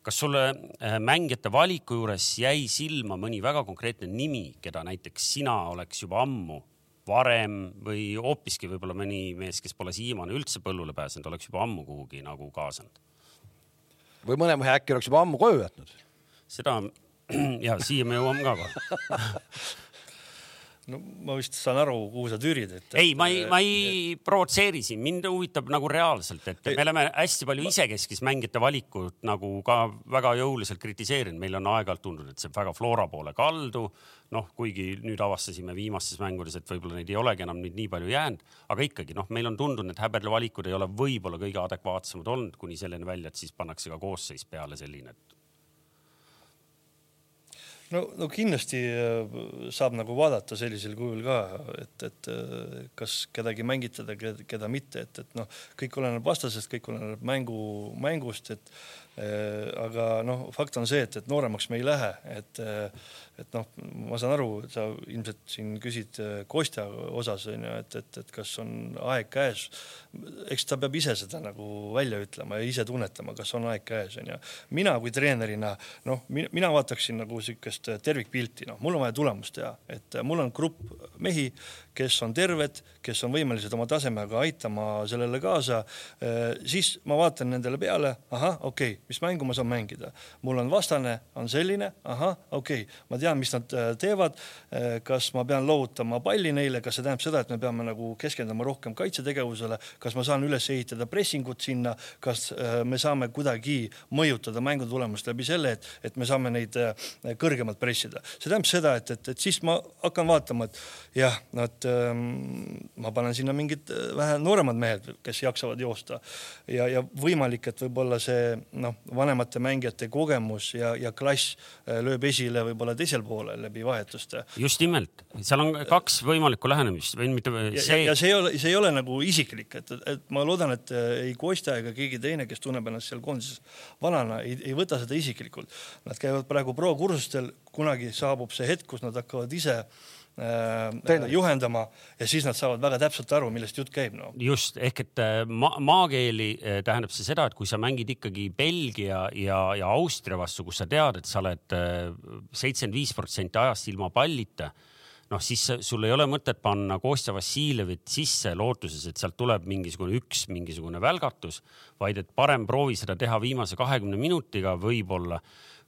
[SPEAKER 2] kas sulle äh, mängijate valiku juures jäi silma mõni väga konkreetne nimi, keda näiteks sina oleks juba ammu varem või hoopiski võib-olla mõni mees, kes pole siiamaani üldse põllule pääsenud, oleks juba ammu kuhugi nagu kaasanud?
[SPEAKER 1] või mõne mehe äkki oleks juba ammu koju jätnud?
[SPEAKER 2] seda ja siia me jõuame ka kohe
[SPEAKER 4] no ma vist saan aru, kuhu sa türid, et.
[SPEAKER 2] ei, ma ei, ma ei provotseeri siin, mind huvitab nagu reaalselt, et me oleme hästi palju isekeskis mängijate valikut nagu ka väga jõuliselt kritiseerinud, meil on aeg-ajalt tundunud, et see väga Flora poole kaldu. noh, kuigi nüüd avastasime viimastes mängudes, et võib-olla neid ei olegi enam nüüd nii palju jäänud, aga ikkagi noh, meil on tundunud, et häberle valikud ei ole võib-olla kõige adekvaatsemad olnud kuni selleni välja, et siis pannakse ka koosseis peale selline, et
[SPEAKER 4] no, no kindlasti äh, saab nagu vaadata sellisel kujul ka, et, et äh, kas kedagi mängitada, keda mitte, et, et noh, kõik oleneb vastasest, kõik oleneb mängu, mängust, et äh, aga noh, fakt on see, et, et nooremaks me ei lähe, et et noh, ma saan aru, sa ilmselt siin küsid äh, Kostja osas on ju, et, et, et kas on aeg käes. eks ta peab ise seda nagu välja ütlema ja ise tunnetama, kas on aeg käes on ju. mina kui treenerina noh, mina vaataksin nagu sihukest tervikpilti, noh, mul on vaja tulemust teha, et mul on grupp mehi, kes on terved, kes on võimelised oma tasemega aitama sellele kaasa. Äh, siis ma vaatan nendele peale, ahah, okei okay,, mis mängu ma saan mängida, mul on vastane, on selline, ahah, okei okay,, ma tean tean, mis nad äh, teevad. Äh, kas ma pean loovutama palli neile, kas see tähendab seda, et me peame nagu keskenduma rohkem kaitsetegevusele, kas ma saan üles ehitada pressingut sinna, kas äh, me saame kuidagi mõjutada mängu tulemust läbi selle, et, et me saame neid kõrgemalt pressida. see tähendab seda, et, et, et siis ma hakkan vaatama, et jah, et ähm, ma panen sinna mingid vähe nooremad mehed, kes jaksavad joosta ja, ja võimalik, et võib-olla see noh, vanemate mängijate kogemus ja, ja klass lööb esile võib-olla teisel teisel poolel läbi vahetuste.
[SPEAKER 2] just nimelt, seal on kaks võimalikku lähenemist või mitte
[SPEAKER 4] see. ja see ei ole, see ei ole nagu isiklik, et, et ma loodan, et äh, ei Kostja ega keegi teine, kes tunneb ennast seal koondises vanana, ei, ei võta seda isiklikult. Nad käivad praegu pro-kursustel, kunagi saabub see hetk, kus nad hakkavad ise äh, äh, juhendama ja siis nad saavad väga täpselt aru, millest jutt käib no..
[SPEAKER 2] just ehk et äh, ma maakeeli äh, tähendab see seda, et kui sa mängid ikkagi Belgia ja, ja Austria vastu, kus sa tead, et sa oled seitsekümmend viis protsenti ajast ilma pallita noh, siis sul ei ole mõtet panna Kostja Vassiljevit sisse lootuses, et sealt tuleb mingisugune üks mingisugune välgatus, vaid et parem proovi seda teha viimase kahekümne minutiga võib-olla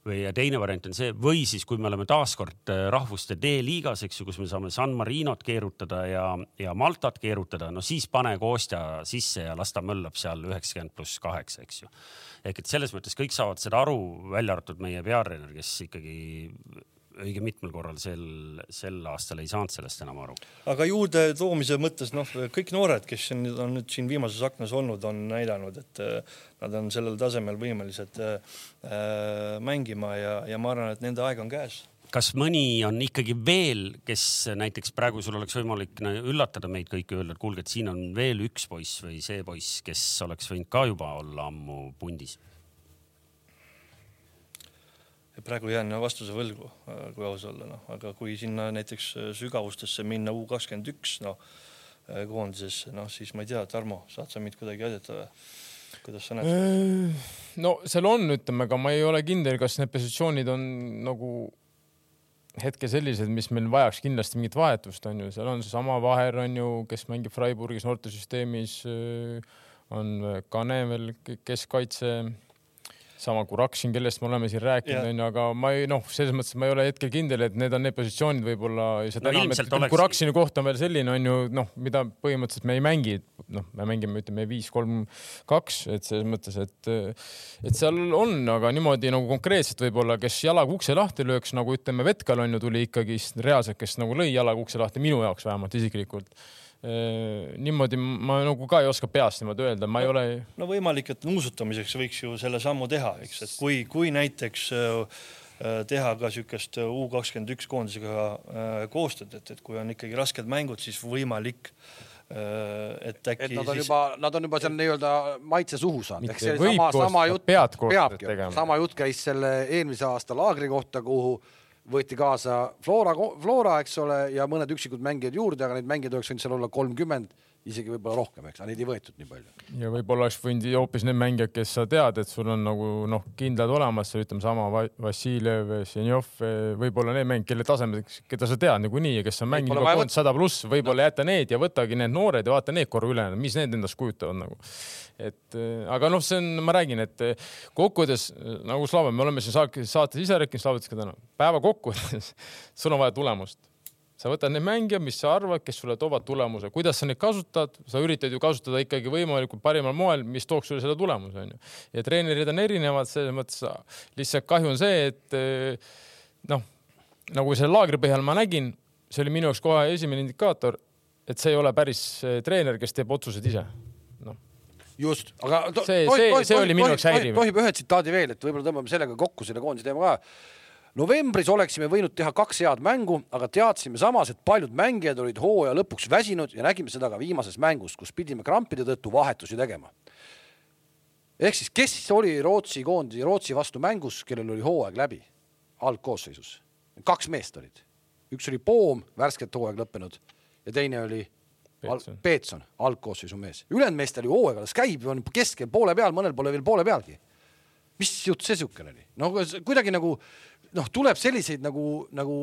[SPEAKER 2] või teine variant on see, või siis, kui me oleme taaskord äh, rahvuste D-liigas, eks ju, kus me saame San Marinot keerutada ja, ja Maltat keerutada, no siis pane Kostja sisse ja las ta möllab seal üheksakümmend pluss kaheksa, eks ju. ehk et selles mõttes kõik saavad seda aru, välja arvatud meie peatreener, kes ikkagi õige mitmel korral sel, sel aastal ei saanud sellest enam aru.
[SPEAKER 4] aga juurde toomise mõttes noh, kõik noored, kes on, on nüüd siin viimases aknas olnud, on näidanud, et äh, nad on sellel tasemel võimelised äh, äh, mängima ja, ja ma arvan, et nende aeg on käes
[SPEAKER 2] kas mõni on ikkagi veel, kes näiteks praegu sul oleks võimalik üllatada meid kõiki, öelda, et kuulge, et siin on veel üks poiss või see poiss, kes oleks võinud ka juba olla ammu pundis
[SPEAKER 4] praegu jään vastuse võlgu, äh, kui aus olla, noh, aga kui sinna näiteks äh, sügavustesse minna U kakskümmend üks, noh äh, koondisesse, noh siis ma ei tea, Tarmo, saad sa mind kuidagi aidata või? kuidas sa näed?
[SPEAKER 3] no seal on, ütleme, aga ma ei ole kindel, kas need positsioonid on nagu hetke sellised, mis meil vajaks kindlasti mingit vahetust, on ju, seal on seesama Vaher on ju, kes mängib Freiburgis noortesüsteemis, on Kane veel keskkaitse sama Kuraksin, kellest me oleme siin rääkinud, onju, aga ma ei noh, selles mõttes ma ei ole hetkel kindel, et need on need positsioonid võib-olla.
[SPEAKER 2] No, oleks...
[SPEAKER 3] Kuraksini koht on veel selline, onju, noh, mida põhimõtteliselt me ei mängi, noh, me mängime, ütleme viis, kolm, kaks, et selles mõttes, et, et seal on, aga niimoodi nagu konkreetselt võib-olla, kes jalaga ukse lahti lööks, nagu ütleme, Vetkal on ju tuli ikkagist reaalselt, kes nagu lõi jalaga ukse lahti, minu jaoks vähemalt isiklikult niimoodi ma nagu ka ei oska peast niimoodi öelda, ma ei ole.
[SPEAKER 4] no võimalik, et nuusutamiseks võiks ju selle sammu teha, eks, et kui, kui näiteks teha ka niisugust U kakskümmend üks koondisega koostööd, et, et kui on ikkagi rasked mängud, siis võimalik et äkki.
[SPEAKER 1] et nad on siis... juba, nad on juba seal nii-öelda maitse suhu saanud, sama, sama jutt peabki, sama jutt käis selle eelmise aasta laagri kohta, kuhu võeti kaasa Flora, Flora, eks ole, ja mõned üksikud mängijad juurde, aga neid mängijaid oleks võinud seal olla kolmkümmend isegi võib-olla rohkem, eks, aga neid ei võetud nii palju.
[SPEAKER 3] ja võib-olla oleks võinud hoopis need mängijad, kes sa tead, et sul on nagu noh, kindlad olemas, ütleme sama Vassiljev, Ženjov, võib-olla need mängijad, kelle tasemel, keda sa tead niikuinii ja kes on mänginud juba koondis sada pluss, võib-olla jätta need ja võtagi need noored ja vaata need korra üle, mis need endast kujutavad nagu. et aga noh, see on, ma räägin, et kokkuvõttes nagu Slava, me oleme siin saates ise rääkinud, Slava ütles ka täna, päeva kokkuvõttes sul on vaja tulemust sa võtad need mängijad, mis sa arvad, kes sulle toovad tulemuse, kuidas sa neid kasutad, sa üritad ju kasutada ikkagi võimalikult parimal moel, mis tooks sulle selle tulemuse onju. ja treenerid on erinevad, selles mõttes lihtsalt kahju on see, et eh, noh, nagu selle laagri põhjal ma nägin, see oli minu jaoks kohe esimene indikaator, et see ei ole päris eh, treener, kes teeb otsused ise. noh
[SPEAKER 1] just, aga
[SPEAKER 3] see, see, see oli minu jaoks häiriv.
[SPEAKER 1] tohib ühe tsitaadi veel, et võib-olla tõmbame sellega kokku selle koondise teema ka novembris oleksime võinud teha kaks head mängu, aga teadsime samas, et paljud mängijad olid hooaja lõpuks väsinud ja nägime seda ka viimases mängus, kus pidime krampide tõttu vahetusi tegema. ehk siis, kes oli Rootsi koondise, Rootsi vastu mängus, kellel oli hooaeg läbi algkoosseisus? kaks meest olid, üks oli Poom, värskelt hooaeg lõppenud ja teine oli Peetson, Peetson, algkoosseisu mees. ülejäänud meestel ju hooaeg alles käib, on keskel poole peal, mõnel pole veel poole pealgi. mis jutt see siukene oli? no kuidagi nagu noh, tuleb selliseid nagu, nagu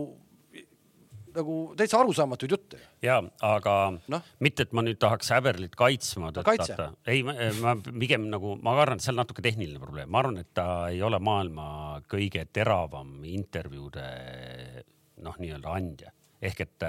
[SPEAKER 1] nagu täitsa arusaamatuid jutte.
[SPEAKER 2] ja, aga no? mitte, et ma nüüd tahaks Häberlit kaitsma
[SPEAKER 1] tõttata.
[SPEAKER 2] ei, ma pigem nagu, ma arvan, et on natuke tehniline probleem, ma arvan, et ta ei ole maailma kõige teravam intervjuude noh, nii-öelda andja ehk et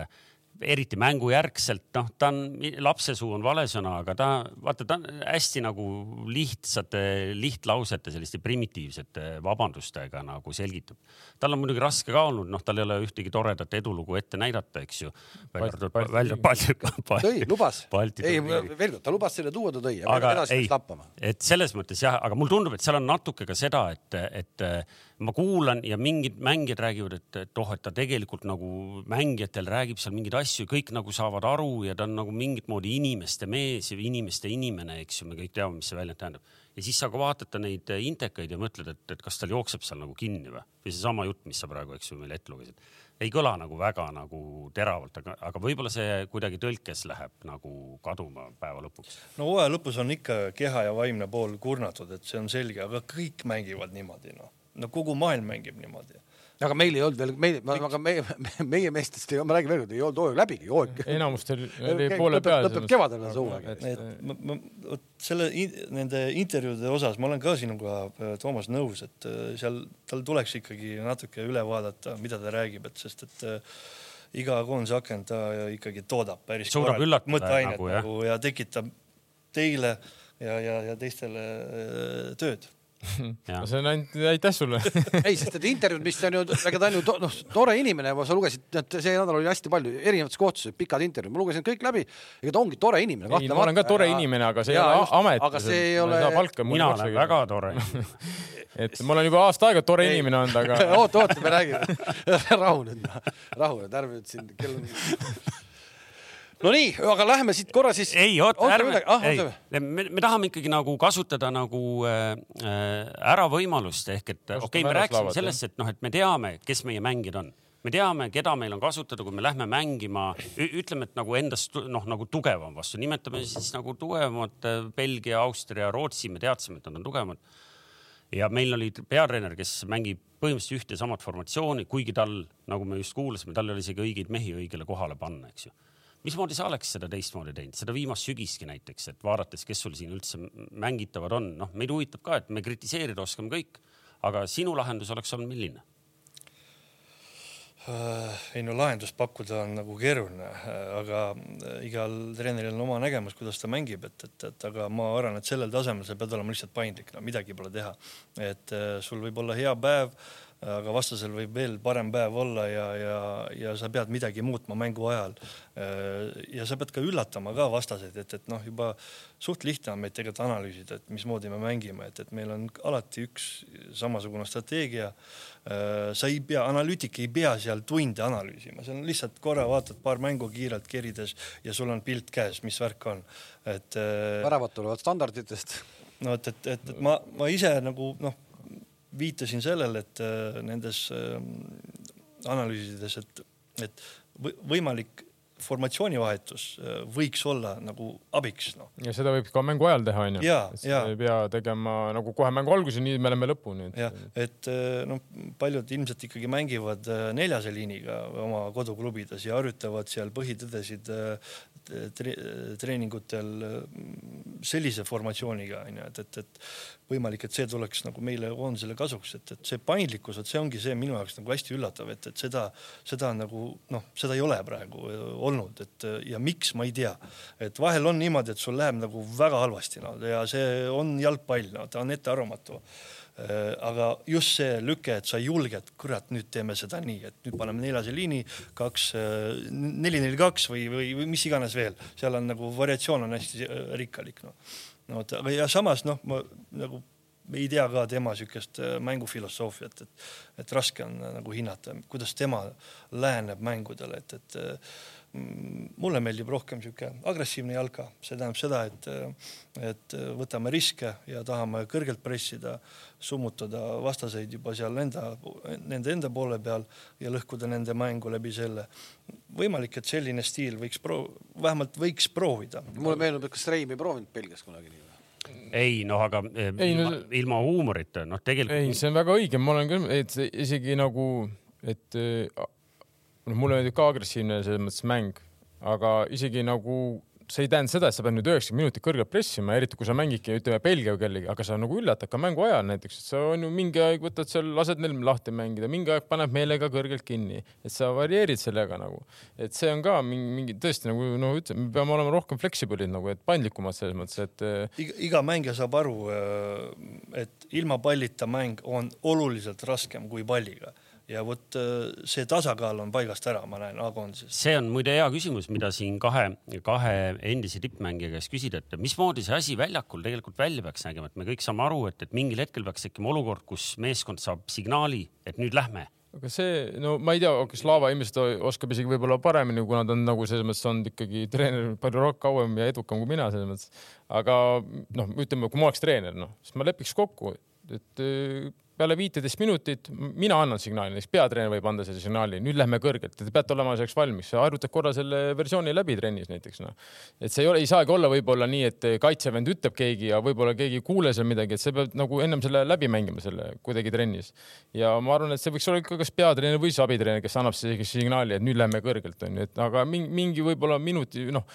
[SPEAKER 2] eriti mängujärgselt, noh, ta on, lapsesuu on vale sõna, aga ta, vaata, ta on hästi nagu lihtsate, lihtlausete, selliste primitiivsete vabandustega nagu selgitab. tal on muidugi raske ka olnud, noh, tal ei ole ühtegi toredat edulugu ette näidata, eks ju. välja arvatud välja Balti.
[SPEAKER 1] tõi, lubas. ei, veel kord, ta lubas selle tuua, ta tõi, aga edasi läks lappama.
[SPEAKER 2] et selles mõttes jah, aga mulle tundub, et seal on natuke ka seda, et, et ma kuulan ja mingid mängijad räägivad, et, et oh, et ta tegelikult nagu mängijatel räägib seal mingeid asju, kõik nagu saavad aru ja ta on nagu mingit moodi inimeste mees ja inimeste inimene, eks ju, me kõik teame, mis see väljend tähendab. ja siis sa ka vaatad neid intekaid ja mõtled, et, et kas tal jookseb seal nagu kinni või, või seesama jutt, mis sa praegu, eks ju, meile ette lugesid. ei kõla nagu väga nagu teravalt, aga, aga võib-olla see kuidagi tõlkes läheb nagu kaduma päeva lõpuks.
[SPEAKER 4] no hooaja lõpus on ikka keha ja vaimne pool kurnatud, et see on selge, aga kõik mängivad niimoodi noh no kogu maailm mängib niimoodi
[SPEAKER 1] aga meil ei olnud veel, meil, aga meie, meie meestest ei, ma räägin veel kord, ei olnud hooaeg läbigi, hooaeg.
[SPEAKER 3] enamustel oli poole peal.
[SPEAKER 1] lõpeb kevadel see hooaeg.
[SPEAKER 4] et ma, ma, vot selle, nende intervjuude osas ma olen ka sinuga, äh, Toomas, nõus, et äh, seal tal tuleks ikkagi natuke üle vaadata, mida ta räägib, et sest et äh, iga koondise aken ta ikkagi toodab päris
[SPEAKER 2] korralikult
[SPEAKER 4] mõtteainet nagu, nagu ja tekitab teile ja, ja, ja teistele tööd
[SPEAKER 3] see on ainult aitäh sulle
[SPEAKER 1] ei, sest need intervjuud, mis ta on ju, ega ta on ju noh, tore inimene, sa lugesid, see nädal oli hästi palju erinevates kohtades pikad intervjuud, ma lugesin kõik läbi. ega ta ongi tore inimene.
[SPEAKER 3] ei, ma olen ka tore ja, inimene, aga see ja, ei ole amet.
[SPEAKER 1] aga see ei ole.
[SPEAKER 2] mina olen väga tore
[SPEAKER 3] et ma olen juba aasta aega tore ei. inimene olnud, aga
[SPEAKER 1] oota, oota, me räägime rahu nüüd, rahu nüüd, ärme nüüd siin kell on no nii, aga lähme siit korra siis.
[SPEAKER 2] ei, oota, ärme, ah, ei, me, me tahame ikkagi nagu kasutada nagu äh, äh ära võimalust ehk et okei okay,, me rääkisime sellest, et noh, et me teame, kes meie mängijad on. Me teame, keda meil on kasutada, kui me lähme mängima, ütleme, et nagu endast noh, nagu tugevam vastu, nimetame siis nagu tugevamad äh, Belgia, Austria, Rootsi, me teadsime, et nad on tugevamad. ja meil oli peatreener, kes mängib põhimõtteliselt ühte ja samat formatsiooni, kuigi tal, nagu me just kuulasime, tal ei ole isegi õigeid mehi õigele kohale panna, eks ju mismoodi sa oleks seda teistmoodi teinud, seda viimast sügistki näiteks, et vaadates, kes sul siin üldse mängitavad on, noh, meid huvitab ka, et me kritiseerida oskame kõik, aga sinu lahendus oleks olnud milline?
[SPEAKER 4] Äh, ei no lahendust pakkuda on nagu keeruline, äh, aga äh, igal treeneril on oma nägemus, kuidas ta mängib, et, et, et aga ma arvan, et sellel tasemel sa pead olema lihtsalt paindlik, no midagi pole teha. et sul võib olla hea päev aga vastasel võib veel parem päev olla ja, ja, ja sa pead midagi muutma mängu ajal. ja sa pead ka üllatama ka vastaseid, et, et noh, juba suht lihtne on meid tegelikult analüüsida, et mismoodi me mängime, et, et meil on alati üks samasugune strateegia. sa ei pea, analüütik ei pea seal tunde analüüsima, see on lihtsalt korra vaatad paar mängu kiirelt kerides ja sul on pilt käes, mis värk on, et.
[SPEAKER 1] väravad tulevad standarditest.
[SPEAKER 4] no et, et, et, et ma, ma ise nagu noh viitasin sellele, et äh, nendes äh, analüüsides, et, et võimalik formatsioonivahetus äh, võiks olla nagu abiks noh.
[SPEAKER 3] ja seda võib ka mängu ajal teha, onju. Ei pea tegema nagu kohe mängu alguses, nii me oleme lõpuni.
[SPEAKER 4] jah, et noh, paljud ilmselt ikkagi mängivad neljase liiniga oma koduklubides ja harjutavad seal põhitõdesid tre treeningutel sellise formatsiooniga onju, et, et, et võimalik, et see tuleks nagu meile koondisele kasuks, et, et see paindlikkus, et see ongi see minu jaoks nagu hästi üllatav, et, et seda, seda nagu noh, seda ei ole praegu olnud, et ja miks, ma ei tea. et vahel on niimoodi, et sul läheb nagu väga halvasti no, ja see on jalgpall, no ta on ettearvamatu aga just see lüke, et sa julged, kurat, nüüd teeme seda nii, et nüüd paneme neljase liini, kaks, neli, neli, kaks või, või, või mis iganes veel, seal on nagu variatsioon on hästi rikkalik, noh. No vot, aga ja samas noh, ma nagu ei tea ka tema äh, mängufilosoofiat, et, et raske on äh, nagu hinnata, kuidas tema läheneb mängudele, et, et mulle meeldib rohkem niisugune agressiivne jalka, see tähendab seda, et, et võtame riske ja tahame kõrgelt pressida, summutada vastaseid juba seal enda, nende enda poole peal ja lõhkuda nende mängu läbi selle. võimalik, et selline stiil võiks proo-, vähemalt võiks proovida.
[SPEAKER 1] mulle meenub, et kas Reim ei proovinud Belgias kunagi nii või?
[SPEAKER 2] ei noh, aga eh, ei, ilma, no, ilma huumorita, noh, tegelikult.
[SPEAKER 3] ei, see on väga õige, ma olen küll, et isegi nagu, et noh, mulle meeldib ka agressiivne selles mõttes mäng, aga isegi nagu see ei tähenda seda, et sa pead nüüd üheksakümmend minutit kõrgelt pressima, eriti kui sa mängidki, ütleme Belgia kellegi, aga sa nagu üllatad ka mängu ajal näiteks, et sa on ju mingi aeg võtad seal, lased neil lahti mängida, mingi aeg paned meelega kõrgelt kinni, et sa varieerid sellega nagu, et see on ka mingi, mingi tõesti nagu no ütleme, me peame olema rohkem flexible'id nagu, et paindlikumad selles mõttes, et
[SPEAKER 4] äh, iga, iga mängija saab aru, äh, et ilma pallita mäng on oluliselt raskem kui palliga ja vot äh, see tasakaal on paigast ära, ma näen A-koondises.
[SPEAKER 2] see on muide hea küsimus, mida siin kahe, kahe endise tippmängija käest küsida, et mismoodi see asi väljakul tegelikult välja peaks nägema, et me kõik saame aru, et, et mingil hetkel peaks tekkima olukord, kus meeskond saab signaali, et nüüd lähme
[SPEAKER 3] aga see, no ma ei tea, kas Slava ilmselt oskab isegi võib-olla paremini, kuna ta on nagu selles mõttes olnud ikkagi treener palju kauem ja edukam kui mina selles mõttes. aga noh, ütleme, kui ma oleks treener, noh, siis ma lepiks kokku, et peale viiteist minutit mina annan signaali, näiteks peatreener võib anda selle signaali, nüüd lähme kõrgelt, te peate olema selleks valmis, sa harjutad korra selle versiooni läbi trennis näiteks noh. et see ei ole, ei saagi olla võib-olla nii, et kaitsevend ütleb keegi ja võib-olla keegi ei kuule seal midagi, et sa pead nagu ennem selle läbi mängima selle kuidagi trennis. ja ma arvan, et see võiks olla ikka kas peatreener või siis abitreener, kes annab sellise signaali, et nüüd lähme kõrgelt onju, et aga mingi, mingi võib-olla minuti noh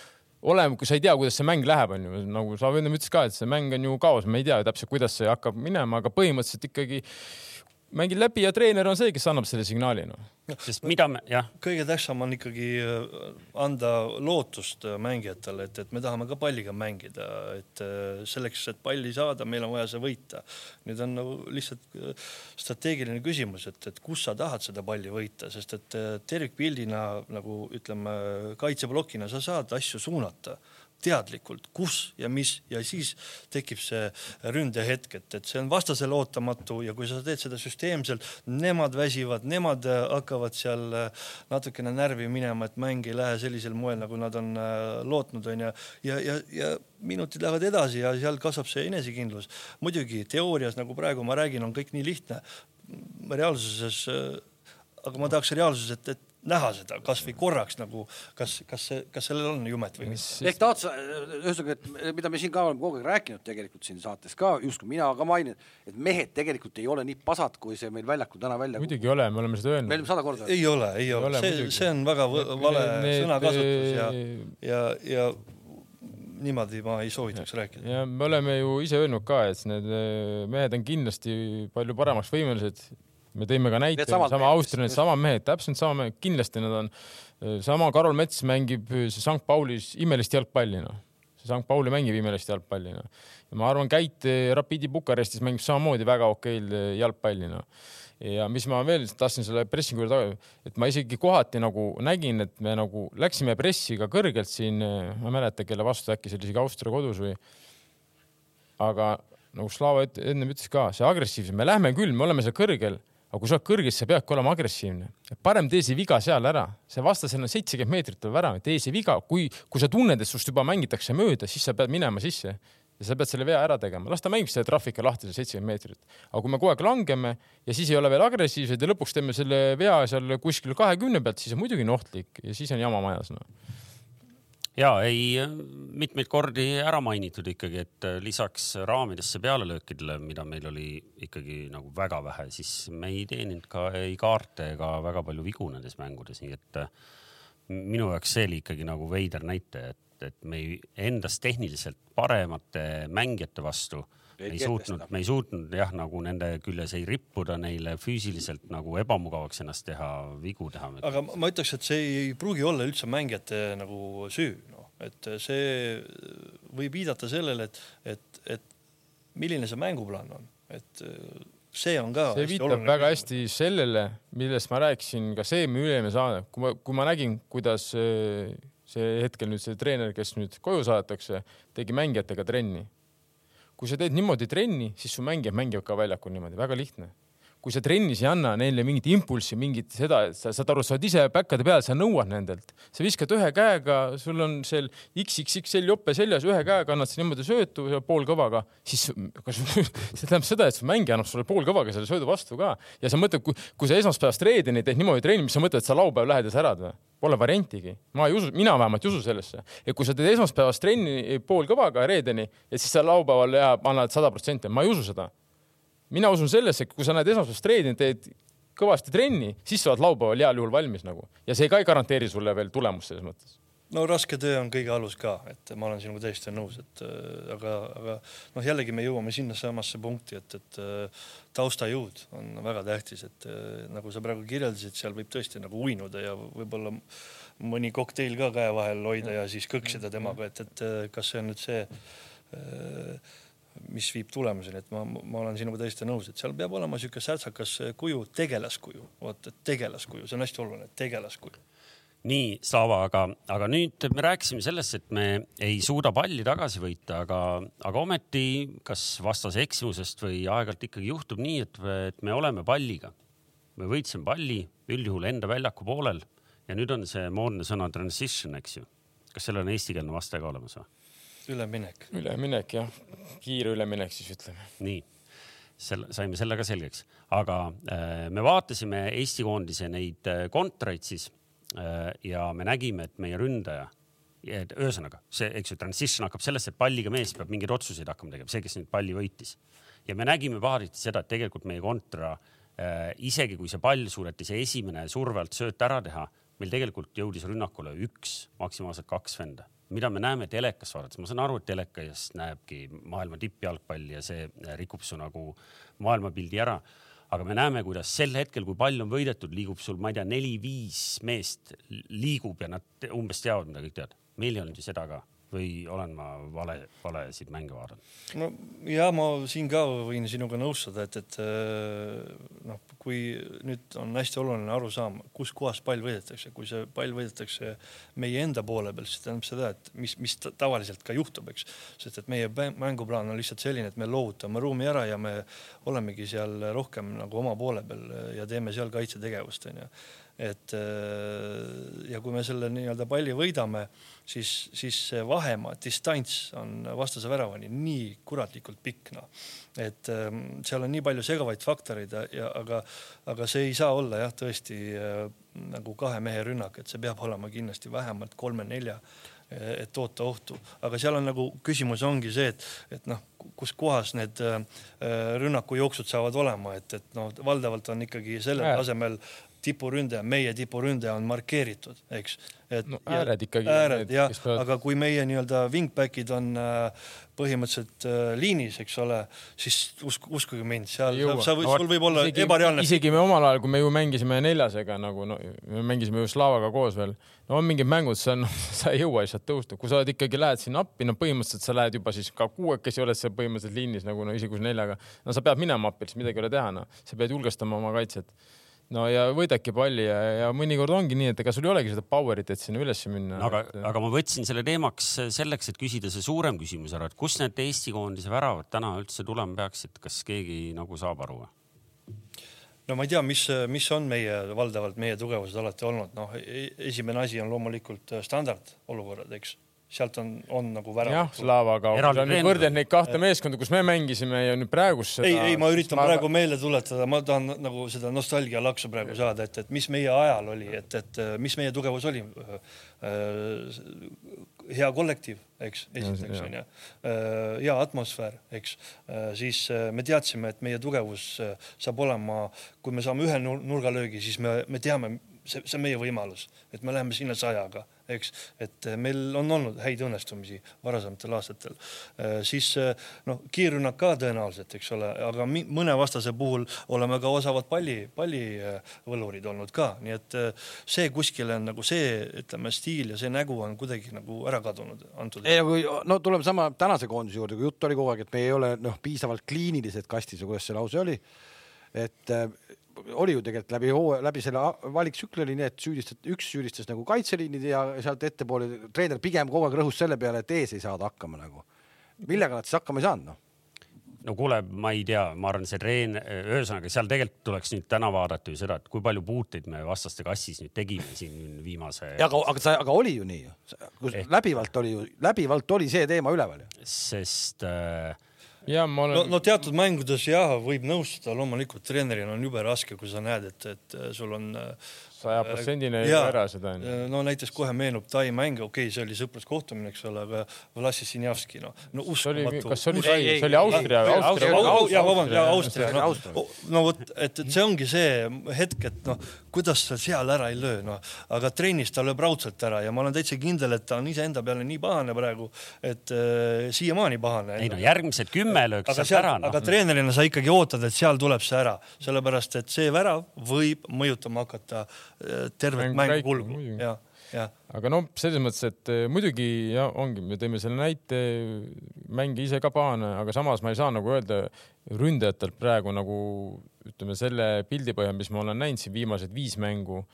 [SPEAKER 3] olema, kui sa ei tea, kuidas see mäng läheb, onju, nagu sa ennem ütlesid ka, et see mäng on ju kaos, me ei tea täpselt, kuidas see hakkab minema, aga põhimõtteliselt ikkagi mängid läbi ja treener on see, kes annab selle signaali no..
[SPEAKER 2] sest mida me, jah.
[SPEAKER 4] kõige tähtsam on ikkagi äh, anda lootust äh, mängijatele, et, et me tahame ka palliga mängida, et äh, selleks, et palli saada, meil on vaja see võita. nüüd on nagu lihtsalt strateegiline küsimus, et, et kus sa tahad seda palli võita, sest et tervikpildina nagu ütleme, kaitseplokina sa saad asju suunata teadlikult, kus ja mis ja siis tekib see ründehetk, et, et see on vastasele ootamatu ja kui sa teed seda süsteemselt, nemad väsivad, nemad äh, hakkavad seal äh, natukene närvi minema, et mäng ei lähe sellisel moel, nagu nad on äh, lootnud, onju. ja, ja, ja minutid lähevad edasi ja seal kasvab see enesekindlus. muidugi teoorias, nagu praegu ma räägin, on kõik nii lihtne. reaalsuses, aga ma tahaks reaalsuses, et, et näha seda kasvõi korraks nagu, kas, kas kas sellel on jumet või mitte.
[SPEAKER 1] ehk tahad sa, ühesõnaga, et mida me siin ka oleme kogu aeg rääkinud tegelikult siin saates ka, justkui mina ka mainin, et mehed tegelikult ei ole nii pasad, kui see meil väljakul täna välja.
[SPEAKER 3] muidugi ei ole, me oleme seda öelnud.
[SPEAKER 1] me oleme sada korda.
[SPEAKER 4] ei ole, ei ole, ole, see, see on väga vale sõnakasutus ja, ja, ja niimoodi ma ei soovitaks rääkida.
[SPEAKER 3] ja me oleme ju ise öelnud ka, et need mehed on kindlasti palju paremaks võimelised me tõime ka näite, sama Austria, need sama mehed, täpselt sama mehed, kindlasti nad on. sama Karol Mets mängib St Paulis imelist jalgpalli, noh. see St Pauli mängib imelist jalgpalli, noh. ja ma arvan, Käit Rapidi Bukarestis mängib samamoodi väga okeil jalgpalli, noh ja mis ma veel tahtsin selle pressingu juurde tagasi, et ma isegi kohati nagu nägin, et me nagu läksime pressiga kõrgelt siin, ma ei mäleta, kelle vastu, äkki see oli isegi Austria kodus või. aga nagu Slava ennem ütles ka, see agressiivsus, me lähme küll, me oleme seal kõrgel aga kui sa oled kõrgel, sa peadki olema agressiivne. parem tee see viga seal ära, see vastasel on seitsekümmend meetrit tuleb ära, tee see viga, kui, kui sa tunned, et sinust juba mängitakse mööda, siis sa pead minema sisse. ja sa pead selle vea ära tegema, las ta mängib selle trahvika lahti, see seitsekümmend meetrit. aga kui me kogu aeg langeme ja siis ei ole veel agressiivsed ja lõpuks teeme selle vea seal kuskil kahekümne pealt, siis on muidugi ohtlik ja siis on jama majas no
[SPEAKER 2] ja ei, mitmeid kordi ära mainitud ikkagi, et äh, lisaks raamidesse pealelöökidele, mida meil oli ikkagi nagu väga vähe, siis me ei teeninud ka ei kaarte ega väga palju vigu nendes mängudes, nii et äh, minu jaoks see oli ikkagi nagu veider näitaja, et, et me endast tehniliselt paremate mängijate vastu ei, ei suutnud, me ei suutnud jah, nagu nende küljes ei rippuda neile füüsiliselt nagu ebamugavaks ennast teha, vigu teha.
[SPEAKER 4] aga ma ütleks, et see ei pruugi olla üldse mängijate nagu süü, noh, et see võib viidata sellele, et, et, et milline see mänguplaan on, et see on ka.
[SPEAKER 3] see viitab väga hästi sellele, millest ma rääkisin ka seemi ülemine saade, kui ma, kui ma nägin, kuidas see hetkel nüüd see treener, kes nüüd koju saadetakse, tegi mängijatega trenni kui sa teed niimoodi trenni, siis su mängijad mängivad ka väljakul niimoodi, väga lihtne. Kui sa trennis ei anna neile mingit impulssi, mingit seda, et sa saad aru, sa oled ise back'ade peal, sa nõuad nendelt, sa viskad ühe käega, sul on seal XXXL jope seljas, ühe käega annad sa niimoodi söötu poolkõvaga, siis kas see tähendab seda, et su mängija annab sulle poolkõvaga selle söödu vastu ka. Ja sa mõtled, kui, kui sa esmaspäevast reedeni teed niimoodi trenni, mis sa mõtled, et sa laupäev lähed ja särad või? Pole variantigi, ma ei usu, mina vähemalt ei usu sellesse, et kui sa teed esmaspäevast trenni poolkõvaga reedeni ja siis sa laupäeval ja annad sada protsenti, ma ei usu seda. Mina usun sellesse, et kui sa näed esmaspäevast reedeni, teed kõvasti trenni, siis sa oled laupäeval heal juhul valmis nagu. Ja see ka ei garanteeri sulle veel tulemust selles mõttes.
[SPEAKER 4] No raske töö on kõige alus ka, et ma olen sinuga täiesti nõus, et äh, aga, aga noh, jällegi me jõuame sinnasamasse punkti, et, et äh, taustajõud on väga tähtis, et äh, nagu sa praegu kirjeldasid, seal võib tõesti nagu uinuda ja võib-olla mõni kokteil ka käe vahel hoida ja siis kõksida temaga, et, et kas see on nüüd see, mis viib tulemuseni, et ma, ma olen sinuga täiesti nõus, et seal peab olema niisugune särtsakas kuju, tegelaskuju, et tegelaskuju, see on hästi oluline, tegelaskuju
[SPEAKER 2] nii, Slava, aga, aga nüüd me rääkisime sellest, et me ei suuda palli tagasi võita, aga, aga ometi kas vastase eksimusest või aeg-ajalt ikkagi juhtub nii, et, et me oleme palliga. me võitsime palli üldjuhul enda väljaku poolel ja nüüd on see moodne sõna transition, eks ju. kas sellel on eestikeelne vaste ka olemas või?
[SPEAKER 4] Üleminek.
[SPEAKER 3] üleminek jah, kiire üleminek siis ütleme.
[SPEAKER 2] nii selle, saime selle ka selgeks, aga äh, me vaatasime Eesti koondise neid äh, kontreid siis Äh, ja me nägime, et meie ründaja, ühesõnaga see, eks ju, transition hakkab sellest, et palliga mees peab mingeid otsuseid hakkama tegema, see, kes nüüd palli võitis. ja me nägime pahariti seda, et tegelikult meie kontra äh,, isegi kui see pall suudeti see esimene surve alt sööt ära teha, meil tegelikult jõudis rünnakule üks, maksimaalselt kaks venda mida me näeme telekas vaadates, ma saan aru, et telekas näebki maailma tippjalgpalli ja see rikub su nagu maailmapildi ära aga me näeme, kuidas sel hetkel, kui pall on võidetud, liigub sul, ma ei tea, neli-viis meest liigub ja nad umbes teavad, mida kõik teevad. meil ei olnud ju seda ka või olen ma vale, valesid mänge vaadanud?
[SPEAKER 4] no ja ma siin ka võin sinuga nõustuda, et, et äh, noh, kui nüüd on hästi oluline aru saama, kus kohas pall võidetakse, kui see pall võidetakse meie enda poole peal, siis tähendab seda, et mis, mis tavaliselt ka juhtub, eks, sest et meie mänguplaan on lihtsalt selline, et me loovutame ruumi ära ja me olemegi seal rohkem nagu oma poole peal ja teeme seal kaitsetegevust onju et äh, ja kui me selle nii-öelda palli võidame, siis, siis see vahemaa, distants on vastase väravani nii kuratlikult pikk, noh. et ähm, seal on nii palju segavaid faktoreid ja, aga, aga see ei saa olla jah, tõesti äh, nagu kahe mehe rünnak, et see peab olema kindlasti vähemalt kolme-nelja et toota ohtu, aga seal on nagu küsimus ongi see, et, et noh, kus kohas need äh, rünnakujooksud saavad olema, et, et noh, valdavalt on ikkagi sellel tasemel tipuründaja, meie tipuründaja on markeeritud, eks.
[SPEAKER 3] et no, ääred ikkagi.
[SPEAKER 4] ääred jah, aga kui meie nii-öelda wingback'id on äh, põhimõtteliselt äh, liinis, eks ole, siis usk, uskuge mind, seal saab, sa või, sul võib olla isegi, ebareaalne.
[SPEAKER 3] isegi me omal ajal, kui me ju mängisime neljasega nagu no, me mängisime ju Slavaga koos veel, no on mingid mängud, sa no, sa ei jõua lihtsalt tõusta, kui sa oled ikkagi lähed sinna appi, no põhimõtteliselt sa lähed juba siis ka kuuekesi oled sa põhimõtteliselt liinis nagu no isegi kui neljaga, no sa pead minema appi, siis midagi ei ole teha, noh, sa pead julgestama oma kaitset no ja võidadki palli ja, ja mõnikord ongi nii, et ega sul ei olegi seda power'it, et sinna üles minna.
[SPEAKER 2] aga et..., aga ma võtsin selle teemaks selleks, et küsida see suurem küsimus ära, et kust need Eesti koondise väravad täna üldse tulema peaksid, kas keegi nagu saab aru või?
[SPEAKER 4] no ma ei tea, mis, mis on meie valdavalt meie tugevused alati olnud, noh, e-, esimene asi on loomulikult standardolukorrad, eks sealt on, on nagu
[SPEAKER 3] jah,
[SPEAKER 4] värav.
[SPEAKER 3] Slavaga, kui sa nüüd võrdled neid kahte meeskonda, kus me mängisime ja nüüd praegust seda.
[SPEAKER 4] ei, ei, ma üritan praegu meelde tuletada, ma tahan nagu seda nostalgialaksu praegu saada, et, et mis meie ajal oli, et, et äh, mis meie tugevus oli. hea kollektiiv, eks, esiteks
[SPEAKER 3] jah.
[SPEAKER 4] onju, hea atmosfäär, eks, siis äh, me teadsime, et meie tugevus äh, saab olema, kui me saame ühe nur- nurgalöögi, siis me, me teame, see, see on meie võimalus, et me läheme sinna sajaga, eks, et äh, meil on olnud häid õnnestumisi varasematel aastatel. siis äh, noh, kiirrünnak ka tõenäoliselt, eks ole, aga mõne vastase puhul oleme ka osavad palli, pallivõlurid olnud ka, nii et see kuskile on nagu see, ütleme, stiil ja see nägu on kuidagi nagu ära kadunud antud.
[SPEAKER 1] ei, kui no tuleme sama tänase koondise juurde, kui jutt oli kogu aeg, et me ei ole noh, piisavalt kliinilised kastis või kuidas see lause oli. et oli ju tegelikult läbi hooaja, läbi selle valiktsükli oli nii, et süüdistati, üks süüdistas nagu kaitseliinid ja sealt ettepoole treener pigem kogu aeg rõhus selle peale, et ees ei saada hakkama nagu. millega nad siis hakkama ei saanud noh?
[SPEAKER 2] no kuule, ma ei tea, ma arvan, see treen, ühesõnaga seal tegelikult tuleks nüüd täna vaadata ju seda, et kui palju puuteid me vastaste kassis nüüd tegime siin viimase,
[SPEAKER 1] aga, aga sa, aga oli ju nii ju,
[SPEAKER 2] Ehk-
[SPEAKER 1] läbivalt oli ju, läbivalt oli see teema üleval ju.
[SPEAKER 2] sest äh,
[SPEAKER 3] ja ma olen
[SPEAKER 4] no, no teatud mängudes jah, võib nõustuda, loomulikult treeneril on jube raske, kui sa näed, et, et sul on äh,
[SPEAKER 3] sajaprotsendine ära seda onju.
[SPEAKER 4] no näiteks kohe meenub Tai mäng, okei okay,, see oli sõpruskohtumine, eks ole, aga Vlasi Sinjavski, no, no uskumatu.
[SPEAKER 3] kas see oli Tai, see oli Austria,
[SPEAKER 1] ei,
[SPEAKER 3] Austria
[SPEAKER 1] Austria-.
[SPEAKER 4] jah, vabandust, jaa, Austria, noh no vot, et, et see ongi see hetk, et noh, kuidas sa seal ära ei löö, noh, aga trennis ta lööb raudselt ära ja ma olen täitsa kindel, et ta on iseenda peale nii pahane praegu, et äh, siiamaani pahane.
[SPEAKER 2] ei no järgmised kümme lööks
[SPEAKER 4] aga
[SPEAKER 2] sealt ära
[SPEAKER 4] seal, aga
[SPEAKER 2] noh.
[SPEAKER 4] treenerina sa ikkagi ootad, et seal tuleb see ära, sellepärast et see värav võib mõjutama hakata äh, tervet
[SPEAKER 3] Mängu
[SPEAKER 4] mängu ja, ja
[SPEAKER 3] aga noh, selles mõttes, et eh, muidugi ja ongi, me tõime selle näite, mängija ise ka pahane, aga samas ma ei saa nagu öelda ründajatelt praegu nagu ütleme selle pildi põhjal, mis ma olen näinud siin viimased viis mängu